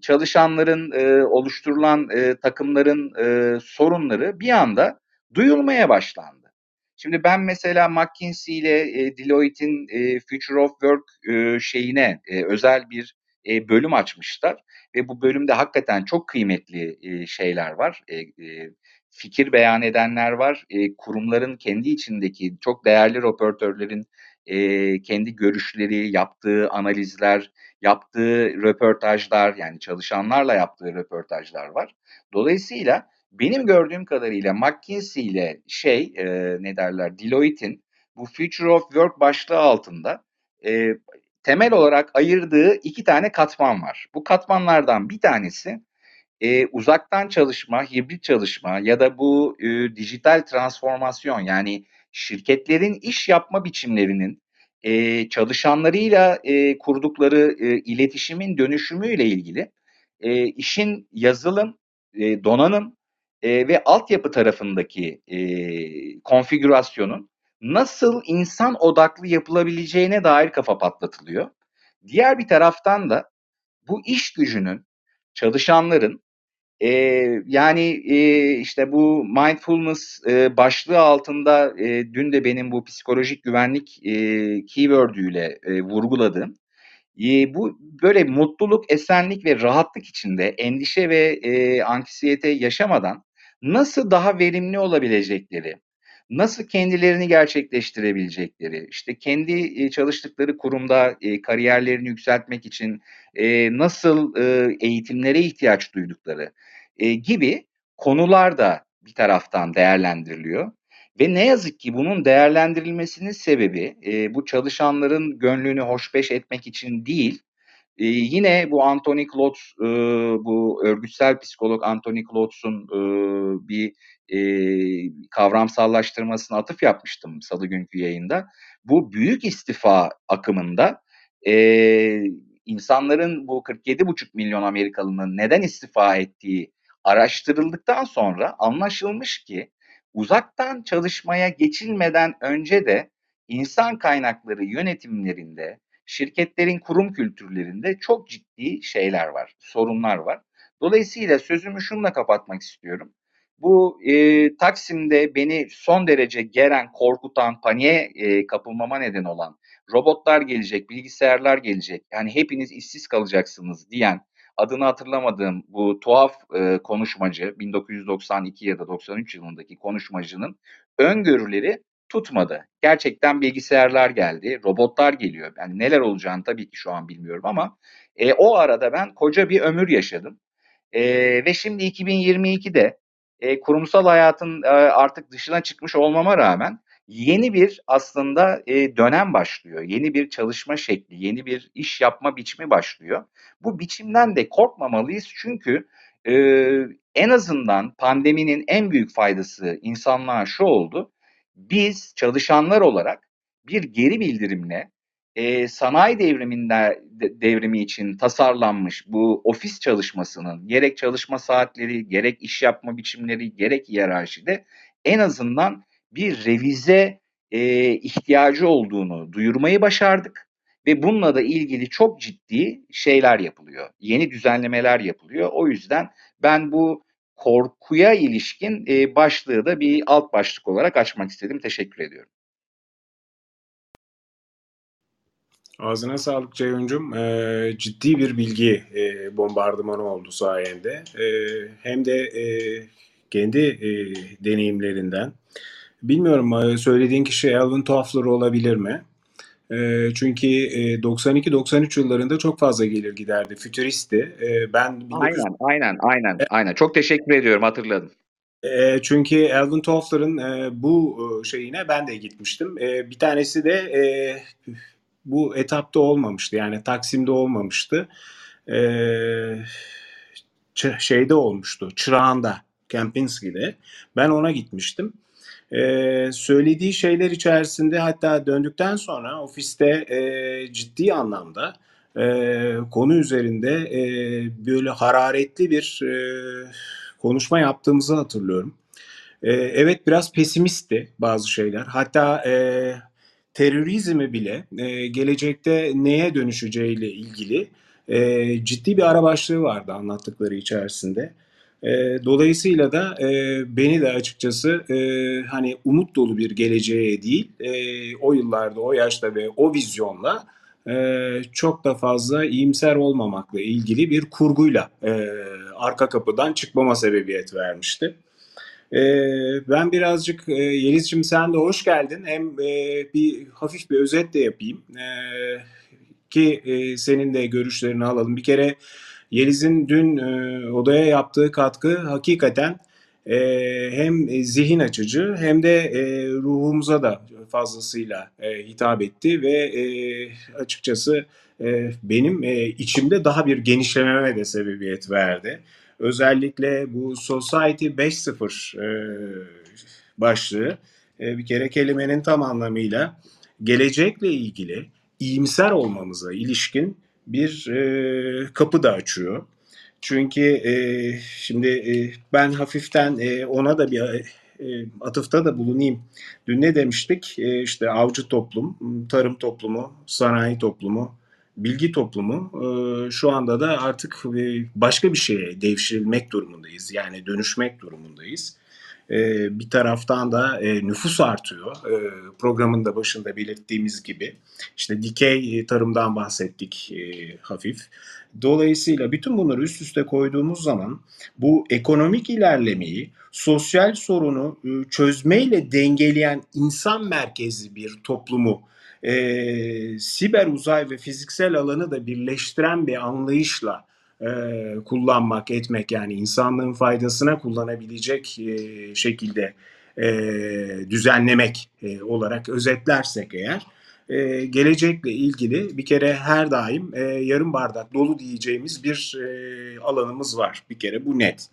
çalışanların e, oluşturulan e, takımların e, sorunları bir anda duyulmaya başlandı. Şimdi ben mesela McKinsey ile e, Deloitte'in e, Future of Work e, şeyine e, özel bir e, bölüm açmışlar ve bu bölümde hakikaten çok kıymetli e, şeyler var. E, fikir beyan edenler var. Kurumların kendi içindeki çok değerli röportörlerin kendi görüşleri, yaptığı analizler, yaptığı röportajlar yani çalışanlarla yaptığı röportajlar var. Dolayısıyla benim gördüğüm kadarıyla McKinsey ile şey ne derler Deloitte'in bu Future of Work başlığı altında temel olarak ayırdığı iki tane katman var. Bu katmanlardan bir tanesi e, uzaktan çalışma, hibrit çalışma ya da bu e, dijital transformasyon yani şirketlerin iş yapma biçimlerinin e, çalışanlarıyla e, kurdukları e, iletişimin dönüşümüyle ilgili e, işin yazılım, e, donanım e, ve altyapı tarafındaki e, konfigürasyonun nasıl insan odaklı yapılabileceğine dair kafa patlatılıyor. Diğer bir taraftan da bu iş gücünün, çalışanların e, yani e, işte bu mindfulness e, başlığı altında e, dün de benim bu psikolojik güvenlik e, keyword'üyle e, vurguladığım e, bu böyle mutluluk, esenlik ve rahatlık içinde endişe ve e, anksiyete yaşamadan nasıl daha verimli olabilecekleri, nasıl kendilerini gerçekleştirebilecekleri, işte kendi çalıştıkları kurumda kariyerlerini yükseltmek için nasıl eğitimlere ihtiyaç duydukları gibi konular da bir taraftan değerlendiriliyor. Ve ne yazık ki bunun değerlendirilmesinin sebebi bu çalışanların gönlünü hoşbeş etmek için değil, ee, yine bu Anthony Klotz, e, bu örgütsel psikolog Anthony Klotz'un e, bir e, kavramsallaştırmasına atıf yapmıştım salı günkü yayında. Bu büyük istifa akımında e, insanların bu 47,5 milyon Amerikalının neden istifa ettiği araştırıldıktan sonra anlaşılmış ki uzaktan çalışmaya geçilmeden önce de insan kaynakları yönetimlerinde şirketlerin kurum kültürlerinde çok ciddi şeyler var, sorunlar var. Dolayısıyla sözümü şunla kapatmak istiyorum. Bu e, Taksim'de beni son derece geren, korkutan, paniğe e, kapılmama neden olan robotlar gelecek, bilgisayarlar gelecek, yani hepiniz işsiz kalacaksınız diyen adını hatırlamadığım bu tuhaf e, konuşmacı 1992 ya da 93 yılındaki konuşmacının öngörüleri tutmadı. Gerçekten bilgisayarlar geldi, robotlar geliyor. Yani neler olacağını tabii ki şu an bilmiyorum ama e, o arada ben koca bir ömür yaşadım. E, ve şimdi 2022'de e, kurumsal hayatın e, artık dışına çıkmış olmama rağmen yeni bir aslında e, dönem başlıyor. Yeni bir çalışma şekli, yeni bir iş yapma biçimi başlıyor. Bu biçimden de korkmamalıyız çünkü e, en azından pandeminin en büyük faydası insanlığa şu oldu biz çalışanlar olarak bir geri bildirimle e, sanayi devriminde devrimi için tasarlanmış bu ofis çalışmasının gerek çalışma saatleri, gerek iş yapma biçimleri, gerek hiyerarşide en azından bir revize e, ihtiyacı olduğunu duyurmayı başardık ve bununla da ilgili çok ciddi şeyler yapılıyor. Yeni düzenlemeler yapılıyor. O yüzden ben bu korkuya ilişkin e, başlığı da bir alt başlık olarak açmak istedim. Teşekkür ediyorum. Ağzına sağlık Ceyhun'cum. Ee, ciddi bir bilgi e, bombardımanı oldu sayende. E, hem de e, kendi e, deneyimlerinden. Bilmiyorum e, söylediğin kişi Alvin Toffler olabilir mi? E, çünkü e, 92-93 yıllarında çok fazla gelir giderdi. Fütüristti. E, ben 19... Aynen, aynen, aynen, aynen. Çok teşekkür ediyorum, hatırladım. E, çünkü Alvin Toffler'ın e, bu şeyine ben de gitmiştim. E, bir tanesi de e, bu etapta olmamıştı. Yani Taksim'de olmamıştı. Ee, şeyde olmuştu. Çırağan'da, Kempinski'de. Ben ona gitmiştim. Ee, söylediği şeyler içerisinde hatta döndükten sonra ofiste e, ciddi anlamda e, konu üzerinde e, böyle hararetli bir e, konuşma yaptığımızı hatırlıyorum. E, evet biraz pesimistti bazı şeyler. Hatta e, terörizmi bile e, gelecekte neye dönüşeceğiyle ilgili e, ciddi bir ara başlığı vardı anlattıkları içerisinde. E, dolayısıyla da e, beni de açıkçası e, hani umut dolu bir geleceğe değil, e, o yıllarda, o yaşta ve o vizyonla e, çok da fazla iyimser olmamakla ilgili bir kurguyla e, arka kapıdan çıkmama sebebiyet vermişti. E, ben birazcık e, Yeliz'cim sen de hoş geldin. Hem e, bir hafif bir özet de yapayım e, ki e, senin de görüşlerini alalım. Bir kere Yeliz'in dün odaya yaptığı katkı hakikaten hem zihin açıcı hem de ruhumuza da fazlasıyla hitap etti ve açıkçası benim içimde daha bir genişlememe de sebebiyet verdi. Özellikle bu Society 5.0 e, başlığı e, bir kere kelimenin tam anlamıyla gelecekle ilgili iyimser olmamıza ilişkin bir e, kapı da açıyor. Çünkü e, şimdi e, ben hafiften e, ona da bir e, atıfta da bulunayım. Dün ne demiştik? E, işte avcı toplum, tarım toplumu, sanayi toplumu, bilgi toplumu e, şu anda da artık başka bir şeye devşirilmek durumundayız. Yani dönüşmek durumundayız. E, bir taraftan da e, nüfus artıyor. E, programın da başında belirttiğimiz gibi. İşte dikey tarımdan bahsettik hafif. Dolayısıyla bütün bunları üst üste koyduğumuz zaman bu ekonomik ilerlemeyi sosyal sorunu çözmeyle dengeleyen insan merkezli bir toplumu e, siber uzay ve fiziksel alanı da birleştiren bir anlayışla e, kullanmak, etmek yani insanlığın faydasına kullanabilecek e, şekilde e, düzenlemek e, olarak özetlersek eğer e, gelecekle ilgili bir kere her daim e, yarım bardak dolu diyeceğimiz bir e, alanımız var. Bir kere bu net.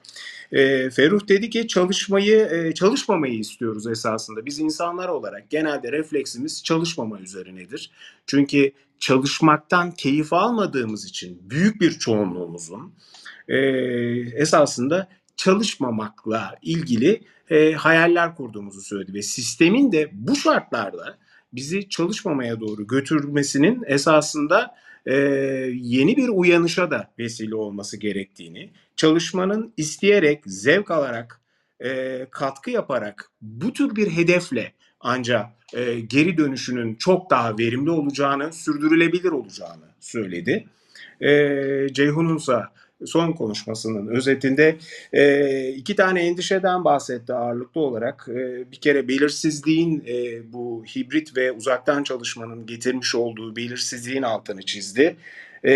E, Ferruh dedi ki çalışmayı, e, çalışmamayı istiyoruz esasında. Biz insanlar olarak genelde refleksimiz çalışmama üzerinedir. Çünkü çalışmaktan keyif almadığımız için büyük bir çoğunluğumuzun e, esasında çalışmamakla ilgili e, hayaller kurduğumuzu söyledi ve sistemin de bu şartlarda bizi çalışmamaya doğru götürmesinin esasında e, yeni bir uyanışa da vesile olması gerektiğini, çalışmanın isteyerek, zevk alarak, e, katkı yaparak bu tür bir hedefle ancak e, geri dönüşünün çok daha verimli olacağını, sürdürülebilir olacağını söyledi. E, Ceyhun'unsa son konuşmasının özetinde e, iki tane endişeden bahsetti ağırlıklı olarak. E, bir kere belirsizliğin e, bu hibrit ve uzaktan çalışmanın getirmiş olduğu belirsizliğin altını çizdi. E,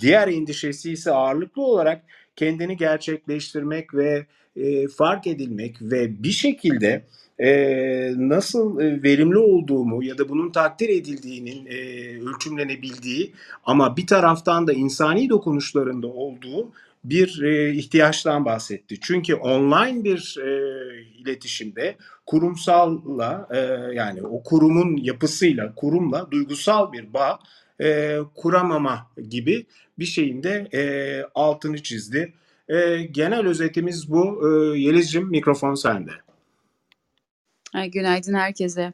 diğer endişesi ise ağırlıklı olarak kendini gerçekleştirmek ve e, fark edilmek ve bir şekilde e, nasıl e, verimli olduğumu ya da bunun takdir edildiğinin e, ölçümlenebildiği ama bir taraftan da insani dokunuşlarında olduğu bir e, ihtiyaçtan bahsetti. Çünkü online bir e, iletişimde kurumsalla e, yani o kurumun yapısıyla kurumla duygusal bir bağ e, kuramama gibi bir şeyin de e, altını çizdi. E, genel özetimiz bu. E, Yeliz'cim mikrofon sende. Günaydın herkese.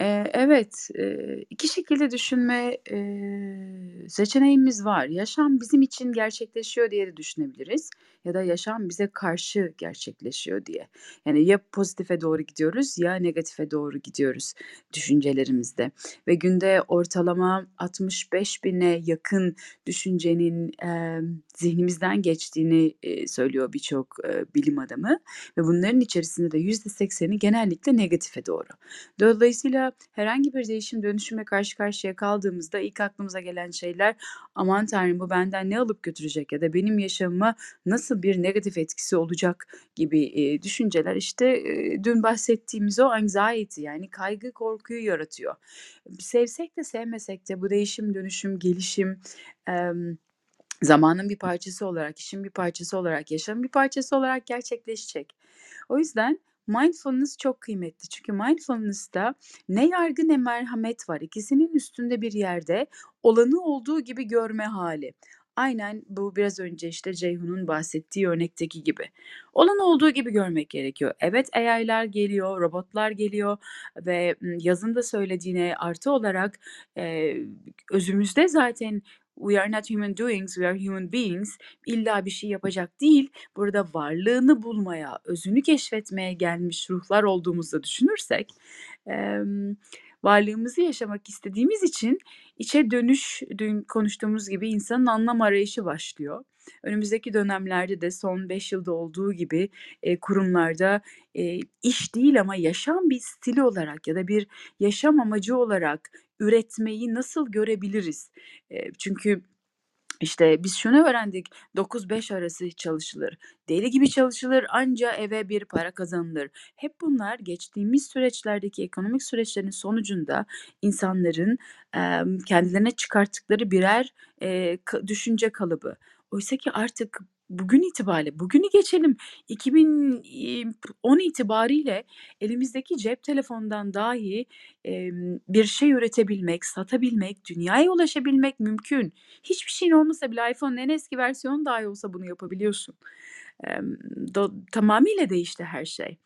Eee, evet, eee, 2 şekilde düşünme, eee, seçeneğimiz var. Yaşam bizim için gerçekleşiyor diye de düşünebiliriz ya da yaşam bize karşı gerçekleşiyor diye. Yani ya pozitife doğru gidiyoruz ya negatife doğru gidiyoruz düşüncelerimizde ve günde ortalama 65.000'e yakın düşüncenin, emm, zihnimizden geçtiğini, eee, söylüyor birçok, eee, bilim adamı ve bunların içerisinde de %80'i genellikle negatife doğru. Dolayısıyla herhangi bir değişim dönüşümle karşı karşıya kaldığımızda ilk aklımıza gelen şeyler aman tanrım bu benden ne alıp götürecek ya da benim yaşamıma nasıl bir negatif etkisi olacak gibi e, düşünceler işte e, dün bahsettiğimiz o anxiety yani kaygı korkuyu yaratıyor. Sevsek de sevmesek de bu değişim dönüşüm gelişim em, zamanın bir parçası olarak, işin bir parçası olarak, yaşamın bir parçası olarak gerçekleşecek. O yüzden mindfulness çok kıymetli. Çünkü mindfulness'ta ne yargı ne merhamet var. İkisinin üstünde bir yerde olanı olduğu gibi görme hali. Aynen bu biraz önce işte Ceyhun'un bahsettiği örnekteki gibi. Olan olduğu gibi görmek gerekiyor. Evet AI'lar geliyor, robotlar geliyor ve yazın da söylediğine artı olarak e, özümüzde zaten we are not human doings, we are human beings. İlla bir şey yapacak değil. Burada varlığını bulmaya, özünü keşfetmeye gelmiş ruhlar olduğumuzu düşünürsek, em, varlığımızı yaşamak istediğimiz için içe dönüş, dün konuştuğumuz gibi insanın anlam arayışı başlıyor. Önümüzdeki dönemlerde de son 5 yılda olduğu gibi e, kurumlarda e, iş değil ama yaşam bir stili olarak ya da bir yaşam amacı olarak üretmeyi nasıl görebiliriz? E, çünkü işte biz şunu öğrendik 9-5 arası çalışılır. Deli gibi çalışılır anca eve bir para kazanılır. Hep bunlar geçtiğimiz süreçlerdeki ekonomik süreçlerin sonucunda insanların em, kendilerine çıkarttıkları birer e, düşünce kalıbı. Oysa ki artık bugün itibariyle, bugünü geçelim 2010 itibariyle elimizdeki cep telefonundan dahi em, bir şey üretebilmek, satabilmek, dünyaya ulaşabilmek mümkün. Hiçbir şeyin olmasa bile iPhone'un en eski versiyonu dahi olsa bunu yapabiliyorsun. Do- tamamıyla değişti her şey.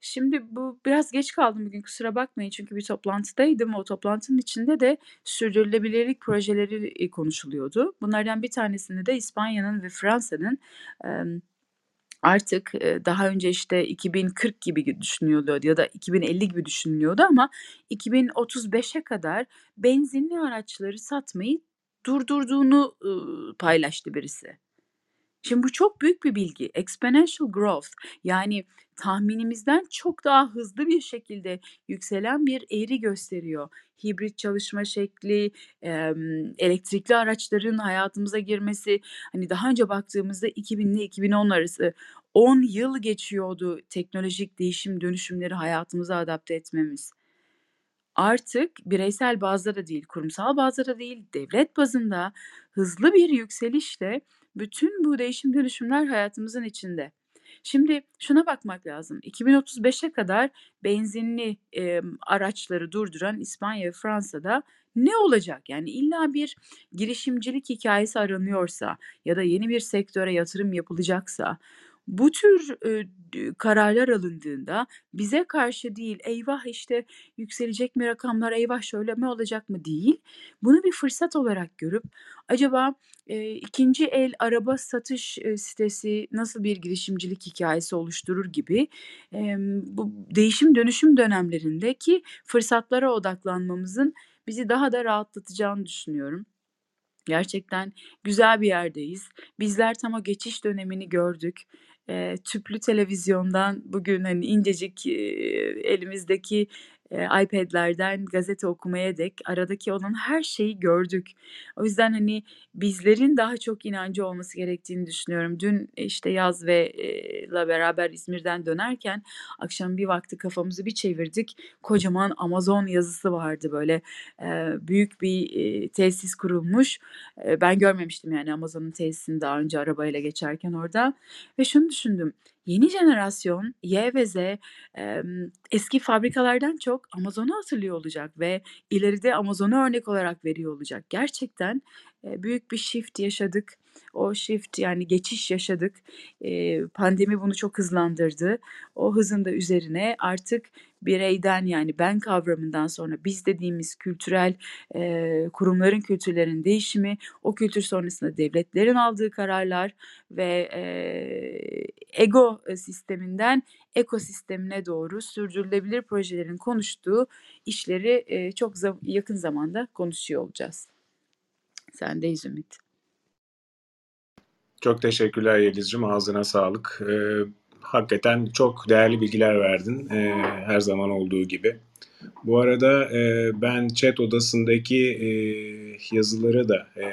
Şimdi bu biraz geç kaldım bugün kusura bakmayın çünkü bir toplantıdaydım. O toplantının içinde de sürdürülebilirlik projeleri e, konuşuluyordu. Bunlardan bir tanesinde de İspanya'nın ve Fransa'nın artık e, daha önce işte 2040 gibi düşünülüyordu ya da 2050 gibi düşünülüyordu ama 2035'e kadar benzinli araçları satmayı durdurduğunu paylaştı birisi. Şimdi bu çok büyük bir bilgi. Exponential growth yani tahminimizden çok daha hızlı bir şekilde yükselen bir eğri gösteriyor. Hibrit çalışma şekli, elektrikli araçların hayatımıza girmesi. Hani daha önce baktığımızda 2000 ile 2010 arası 10 yıl geçiyordu teknolojik değişim dönüşümleri hayatımıza adapte etmemiz. Artık bireysel bazda da değil, kurumsal bazda da değil, devlet bazında hızlı bir yükselişle bütün bu değişim dönüşümler hayatımızın içinde. Şimdi şuna bakmak lazım. 2035'e kadar benzinli e, araçları durduran İspanya ve Fransa'da ne olacak? Yani illa bir girişimcilik hikayesi aranıyorsa ya da yeni bir sektöre yatırım yapılacaksa bu tür e, kararlar alındığında bize karşı değil eyvah işte yükselecek mi rakamlar eyvah şöyle mi olacak mı değil. Bunu bir fırsat olarak görüp acaba e, ikinci el araba satış e, sitesi nasıl bir girişimcilik hikayesi oluşturur gibi e, bu değişim dönüşüm dönemlerindeki fırsatlara odaklanmamızın bizi daha da rahatlatacağını düşünüyorum. Gerçekten güzel bir yerdeyiz. Bizler tam o geçiş dönemini gördük. Eee, tüplü televizyondan bugün, hani, incecik, eee, elimizdeki, eee, iPad'lerden gazete okumaya dek aradaki olan her şeyi gördük. O yüzden, hani, bizlerin daha çok inancı olması gerektiğini düşünüyorum. Dün, işte, Yaz ve eee, la beraber İzmir'den dönerken akşam bir vakti kafamızı bir çevirdik. Kocaman Amazon yazısı vardı, böyle, eee, büyük bir, eee, tesis kurulmuş. Eee, ben görmemiştim, yani, Amazon'un tesisini daha önce arabayla geçerken orada ve şunu düşündüm. Yeni jenerasyon Y ve Z emm, eski fabrikalardan çok Amazon'u hatırlıyor olacak ve ileride Amazon'u örnek olarak veriyor olacak. Gerçekten, eee, büyük bir shift yaşadık. O shift yani geçiş yaşadık. Eee, pandemi bunu çok hızlandırdı. O hızın da üzerine artık bireyden yani ben kavramından sonra biz dediğimiz kültürel eee, kurumların kültürlerin değişimi, o kültür sonrasında devletlerin aldığı kararlar ve eee, ego sisteminden ekosistemine doğru sürdürülebilir projelerin konuştuğu işleri eee, çok za- yakın zamanda konuşuyor olacağız. Sendeyiz Ümit. Çok teşekkürler Yeliz'cim. Ağzına sağlık. Ee, hakikaten çok değerli bilgiler verdin. Ee, her zaman olduğu gibi. Bu arada e, ben chat odasındaki e, yazıları da e,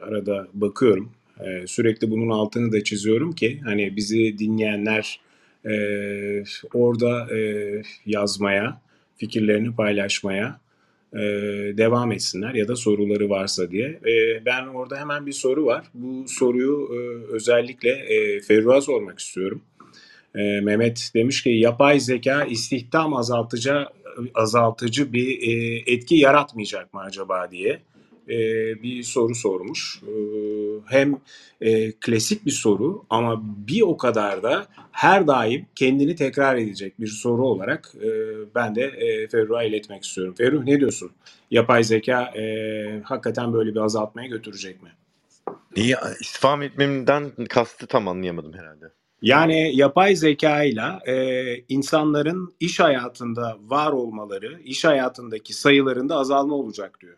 arada bakıyorum. E, sürekli bunun altını da çiziyorum ki hani bizi dinleyenler e, orada e, yazmaya, fikirlerini paylaşmaya e, devam etsinler ya da soruları varsa diye. E, ben orada hemen bir soru var. Bu soruyu e, özellikle e, Ferruh'a sormak istiyorum. E, Mehmet demiş ki yapay zeka istihdam azaltıcı azaltıcı bir e, etki yaratmayacak mı acaba diye e, bir soru sormuş. E, hem e, klasik bir soru ama bir o kadar da her daim kendini tekrar edecek bir soru olarak e, ben de e, Ferruh'a iletmek istiyorum. Ferruh ne diyorsun? Yapay zeka e, hakikaten böyle bir azaltmaya götürecek mi? İyi, istifam etmemden kastı tam anlayamadım herhalde. Yani yapay zeka ile insanların iş hayatında var olmaları, iş hayatındaki sayılarında azalma olacak diyor.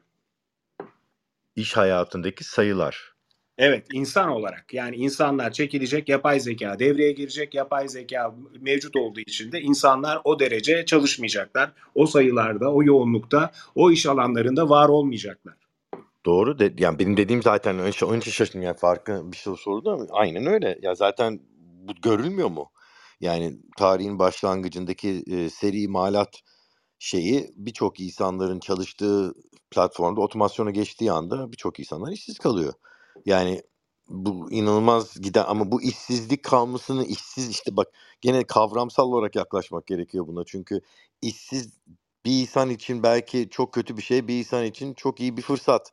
İş hayatındaki sayılar. Evet, insan olarak yani insanlar çekilecek, yapay zeka devreye girecek, yapay zeka mevcut olduğu için de insanlar o derece çalışmayacaklar. O sayılarda, o yoğunlukta, o iş alanlarında var olmayacaklar. Doğru. De, yani benim dediğim zaten önce, önce şaşırdım yani farkı bir şey sordu ama aynen öyle. Ya zaten bu görülmüyor mu? Yani tarihin başlangıcındaki e, seri imalat şeyi birçok insanların çalıştığı platformda otomasyona geçtiği anda birçok insanlar işsiz kalıyor. Yani bu inanılmaz giden ama bu işsizlik kalmasını işsiz işte bak gene kavramsal olarak yaklaşmak gerekiyor buna. Çünkü işsiz bir insan için belki çok kötü bir şey, bir insan için çok iyi bir fırsat.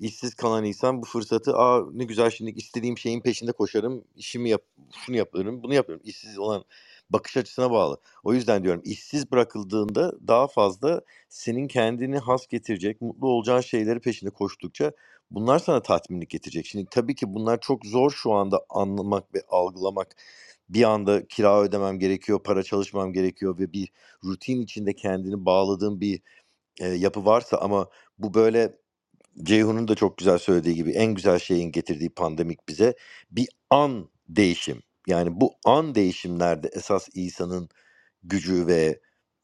İşsiz kalan insan bu fırsatı aa ne güzel şimdi istediğim şeyin peşinde koşarım, işimi yap, şunu yaparım, bunu yaparım. İşsiz olan bakış açısına bağlı. O yüzden diyorum işsiz bırakıldığında daha fazla senin kendini has getirecek, mutlu olacağın şeyleri peşinde koştukça bunlar sana tatminlik getirecek. Şimdi tabii ki bunlar çok zor şu anda anlamak ve algılamak. Bir anda kira ödemem gerekiyor, para çalışmam gerekiyor ve bir rutin içinde kendini bağladığın bir e, yapı varsa ama bu böyle Ceyhun'un da çok güzel söylediği gibi en güzel şeyin getirdiği pandemik bize bir an değişim. Yani bu an değişimlerde esas insanın gücü ve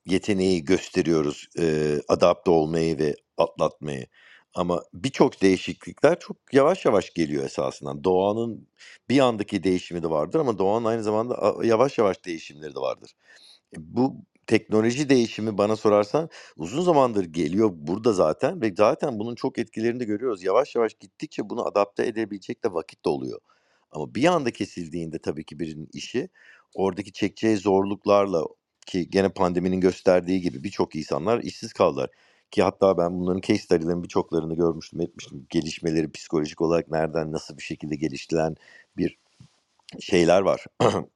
yeteneği gösteriyoruz. E, adapte olmayı ve atlatmayı. Ama birçok değişiklikler çok yavaş yavaş geliyor esasında. Doğanın bir andaki değişimi de vardır ama doğanın aynı zamanda yavaş yavaş değişimleri de vardır. E, bu teknoloji değişimi bana sorarsan uzun zamandır geliyor burada zaten ve zaten bunun çok etkilerini de görüyoruz. Yavaş yavaş gittikçe bunu adapte edebilecek de vakit de oluyor. Ama bir anda kesildiğinde tabii ki birinin işi oradaki çekeceği zorluklarla ki gene pandeminin gösterdiği gibi birçok insanlar işsiz kaldılar. Ki hatta ben bunların case study'lerin birçoklarını görmüştüm, etmiştim. Gelişmeleri psikolojik olarak nereden, nasıl bir şekilde geliştiren bir şeyler var.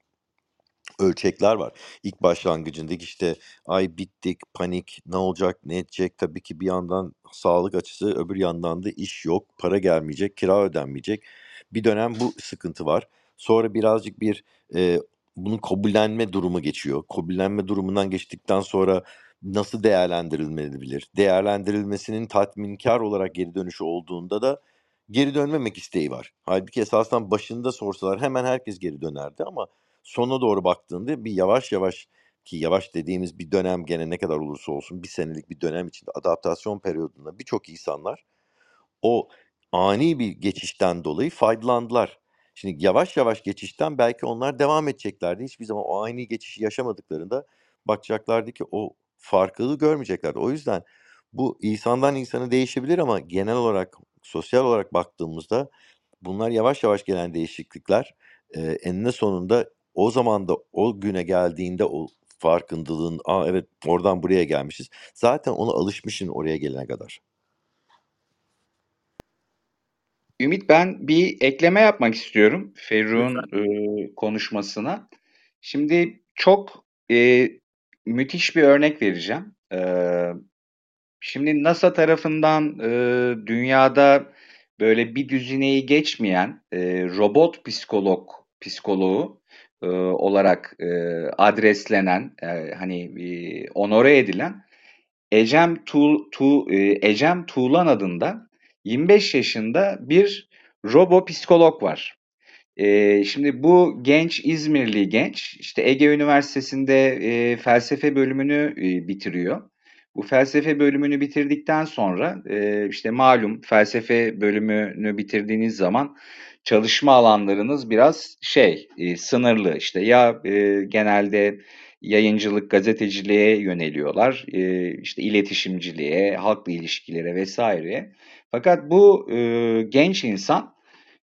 ölçekler var. İlk başlangıcındaki işte ay bittik, panik, ne olacak, ne edecek? Tabii ki bir yandan sağlık açısı, öbür yandan da iş yok, para gelmeyecek, kira ödenmeyecek. Bir dönem bu sıkıntı var. Sonra birazcık bir e, bunun kabullenme durumu geçiyor. Kabullenme durumundan geçtikten sonra nasıl değerlendirilmelidir? Değerlendirilmesinin tatminkar olarak geri dönüşü olduğunda da geri dönmemek isteği var. Halbuki esasdan başında sorsalar hemen herkes geri dönerdi ama sona doğru baktığında bir yavaş yavaş ki yavaş dediğimiz bir dönem gene ne kadar olursa olsun bir senelik bir dönem içinde adaptasyon periyodunda birçok insanlar o ani bir geçişten dolayı faydalandılar. Şimdi yavaş yavaş geçişten belki onlar devam edeceklerdi. Hiçbir zaman o ani geçişi yaşamadıklarında bakacaklardı ki o farklılığı görmeyeceklerdi. O yüzden bu insandan insana değişebilir ama genel olarak sosyal olarak baktığımızda bunlar yavaş yavaş gelen değişiklikler e, eninde sonunda o zaman da o güne geldiğinde o farkındalığın aa evet oradan buraya gelmişiz. Zaten ona alışmışsın oraya gelene kadar. Ümit ben bir ekleme yapmak istiyorum Ferruh'un e, konuşmasına. Şimdi çok e, müthiş bir örnek vereceğim. E, şimdi NASA tarafından e, dünyada böyle bir düzineyi geçmeyen e, robot psikolog psikoloğu e, olarak e, adreslenen e, hani e, onore edilen Ecem Tu, tu e, Ecem Tuğlan adında 25 yaşında bir robo psikolog var. E, şimdi bu genç İzmirli genç işte Ege Üniversitesi'nde e, felsefe bölümünü e, bitiriyor. Bu felsefe bölümünü bitirdikten sonra e, işte malum felsefe bölümünü bitirdiğiniz zaman çalışma alanlarınız biraz şey e, sınırlı işte ya e, genelde yayıncılık, gazeteciliğe yöneliyorlar, e, işte iletişimciliğe, halkla ilişkilere vesaire. Fakat bu e, genç insan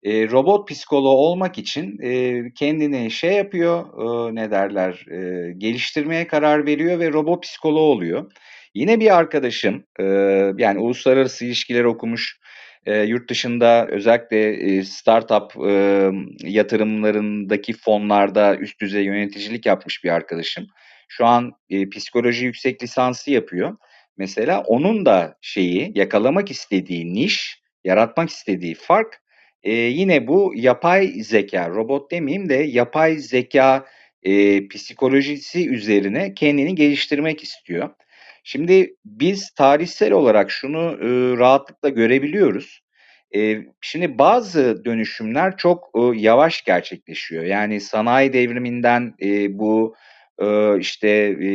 e, robot psikoloğu olmak için e, kendini şey yapıyor, e, ne derler, e, geliştirmeye karar veriyor ve robot psikoloğu oluyor. Yine bir arkadaşım, e, yani uluslararası ilişkiler okumuş, e, yurt dışında özellikle e, startup e, yatırımlarındaki fonlarda üst düzey yöneticilik yapmış bir arkadaşım. Şu an e, psikoloji yüksek lisansı yapıyor. Mesela onun da şeyi yakalamak istediği niş, yaratmak istediği fark e, yine bu yapay zeka, robot demeyeyim de yapay zeka e, psikolojisi üzerine kendini geliştirmek istiyor. Şimdi biz tarihsel olarak şunu e, rahatlıkla görebiliyoruz. E, şimdi bazı dönüşümler çok e, yavaş gerçekleşiyor. Yani sanayi devriminden e, bu e, işte e,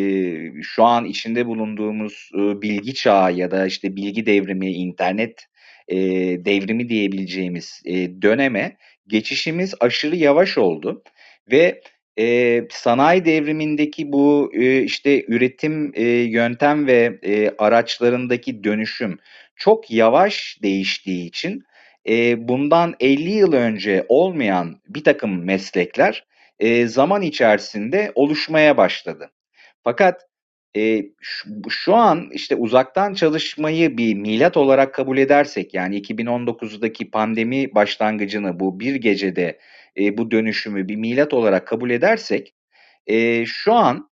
şu an içinde bulunduğumuz e, bilgi çağı ya da işte bilgi devrimi, internet e, devrimi diyebileceğimiz e, döneme geçişimiz aşırı yavaş oldu ve e, sanayi devrimindeki bu e, işte üretim e, yöntem ve e, araçlarındaki dönüşüm çok yavaş değiştiği için e, bundan 50 yıl önce olmayan bir takım meslekler e, zaman içerisinde oluşmaya başladı. Fakat e, şu, şu an işte uzaktan çalışmayı bir milat olarak kabul edersek yani 2019'daki pandemi başlangıcını bu bir gecede e, bu dönüşümü bir milat olarak kabul edersek e, şu an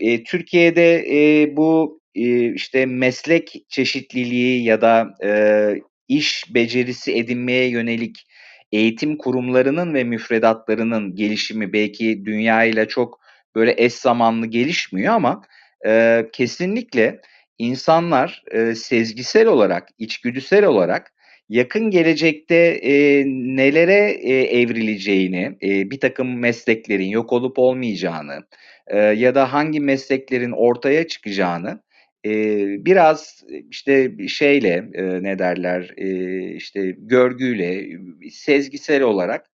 e, Türkiye'de e, bu e, işte meslek çeşitliliği ya da e, iş becerisi edinmeye yönelik eğitim kurumlarının ve müfredatlarının gelişimi belki dünya ile çok böyle eş zamanlı gelişmiyor ama e, kesinlikle insanlar e, sezgisel olarak, içgüdüsel olarak yakın gelecekte e, nelere e, evrileceğini, e, bir takım mesleklerin yok olup olmayacağını e, ya da hangi mesleklerin ortaya çıkacağını e, biraz işte şeyle e, ne derler e, işte görgüyle, sezgisel olarak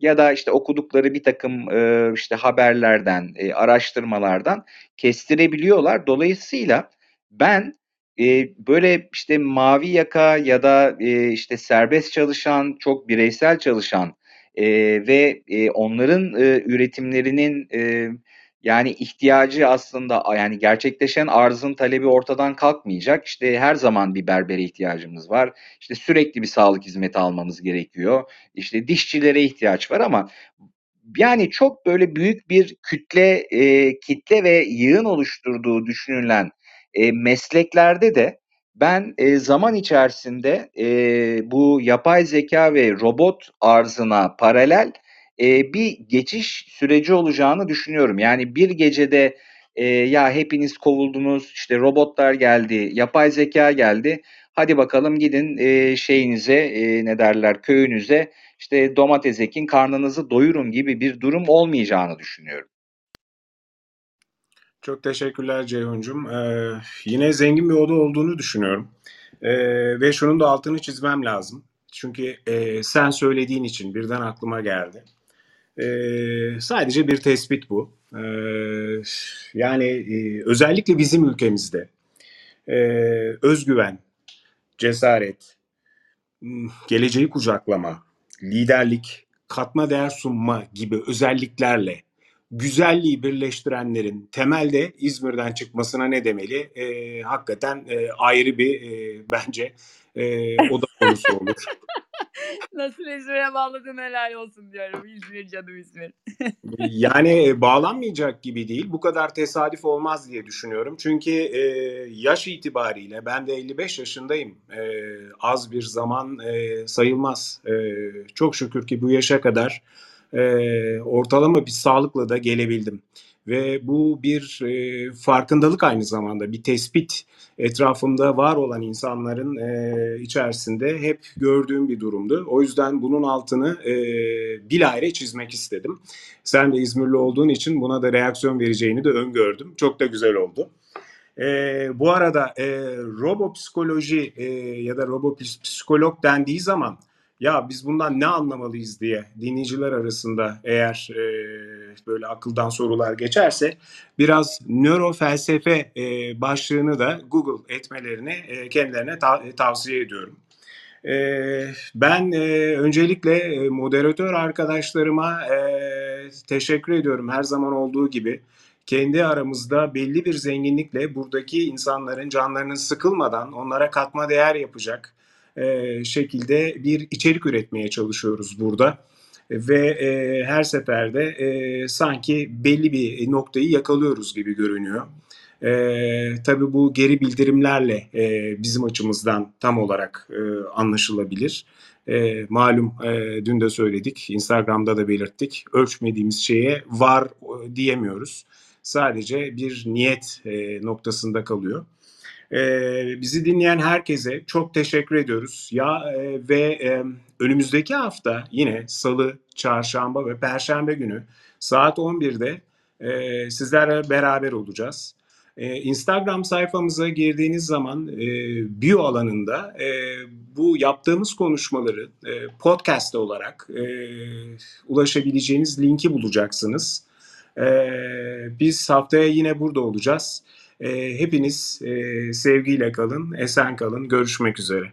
ya da işte okudukları bir takım e, işte haberlerden, e, araştırmalardan kestirebiliyorlar. Dolayısıyla ben e, böyle işte mavi yaka ya da e, işte serbest çalışan, çok bireysel çalışan e, ve e, onların e, üretimlerinin e, yani ihtiyacı aslında yani gerçekleşen arzın talebi ortadan kalkmayacak. İşte her zaman bir berbere ihtiyacımız var. İşte sürekli bir sağlık hizmeti almamız gerekiyor. İşte dişçilere ihtiyaç var ama yani çok böyle büyük bir kütle e, kitle ve yığın oluşturduğu düşünülen e, mesleklerde de ben e, zaman içerisinde e, bu yapay zeka ve robot arzına paralel e, bir geçiş süreci olacağını düşünüyorum. Yani bir gecede e, ya hepiniz kovuldunuz, işte robotlar geldi, yapay zeka geldi. Hadi bakalım gidin e, şeyinize e, ne derler köyünüze işte domates ekin karnınızı doyurun gibi bir durum olmayacağını düşünüyorum. Çok teşekkürler Ceyhun'cum. Ee, yine zengin bir oda olduğunu düşünüyorum. Ee, ve şunun da altını çizmem lazım. Çünkü e, sen söylediğin için birden aklıma geldi. Ee, sadece bir tespit bu. Ee, yani e, özellikle bizim ülkemizde e, özgüven, cesaret, geleceği kucaklama, liderlik, katma değer sunma gibi özelliklerle güzelliği birleştirenlerin temelde İzmir'den çıkmasına ne demeli? E, hakikaten e, ayrı bir e, bence e, oda konusu olur. Nasıl İzmir'e bağladın helal olsun diyorum. İzmir canım İzmir. yani e, bağlanmayacak gibi değil. Bu kadar tesadüf olmaz diye düşünüyorum. Çünkü e, yaş itibariyle ben de 55 yaşındayım. E, az bir zaman e, sayılmaz. E, çok şükür ki bu yaşa kadar e, ortalama bir sağlıkla da gelebildim. Ve bu bir e, farkındalık aynı zamanda bir tespit etrafımda var olan insanların e, içerisinde hep gördüğüm bir durumdu. O yüzden bunun altını e, bilahare çizmek istedim. Sen de İzmirli olduğun için buna da reaksiyon vereceğini de öngördüm. Çok da güzel oldu. E, bu arada e, robopsikoloji e, ya da robopsikolog dendiği zaman ya biz bundan ne anlamalıyız diye dinleyiciler arasında eğer e, böyle akıldan sorular geçerse biraz nörofelsefe e, başlığını da Google etmelerini e, kendilerine ta- tavsiye ediyorum. Ee, ben e, öncelikle e, moderatör arkadaşlarıma e, teşekkür ediyorum her zaman olduğu gibi. Kendi aramızda belli bir zenginlikle buradaki insanların canlarının sıkılmadan onlara katma değer yapacak e, şekilde bir içerik üretmeye çalışıyoruz burada. Ve e, her seferde e, sanki belli bir noktayı yakalıyoruz gibi görünüyor. E, tabii bu geri bildirimlerle e, bizim açımızdan tam olarak e, anlaşılabilir. E, malum e, dün de söyledik, Instagram'da da belirttik. Ölçmediğimiz şeye var e, diyemiyoruz. Sadece bir niyet e, noktasında kalıyor. Ee, bizi dinleyen herkese çok teşekkür ediyoruz. Ya e, ve e, önümüzdeki hafta yine Salı, Çarşamba ve Perşembe günü saat 11'de e, sizlerle beraber olacağız. E, Instagram sayfamıza girdiğiniz zaman e, bio alanında e, bu yaptığımız konuşmaları e, podcast olarak e, ulaşabileceğiniz linki bulacaksınız. E, biz haftaya yine burada olacağız. E, hepiniz e, sevgiyle kalın, esen kalın. Görüşmek üzere.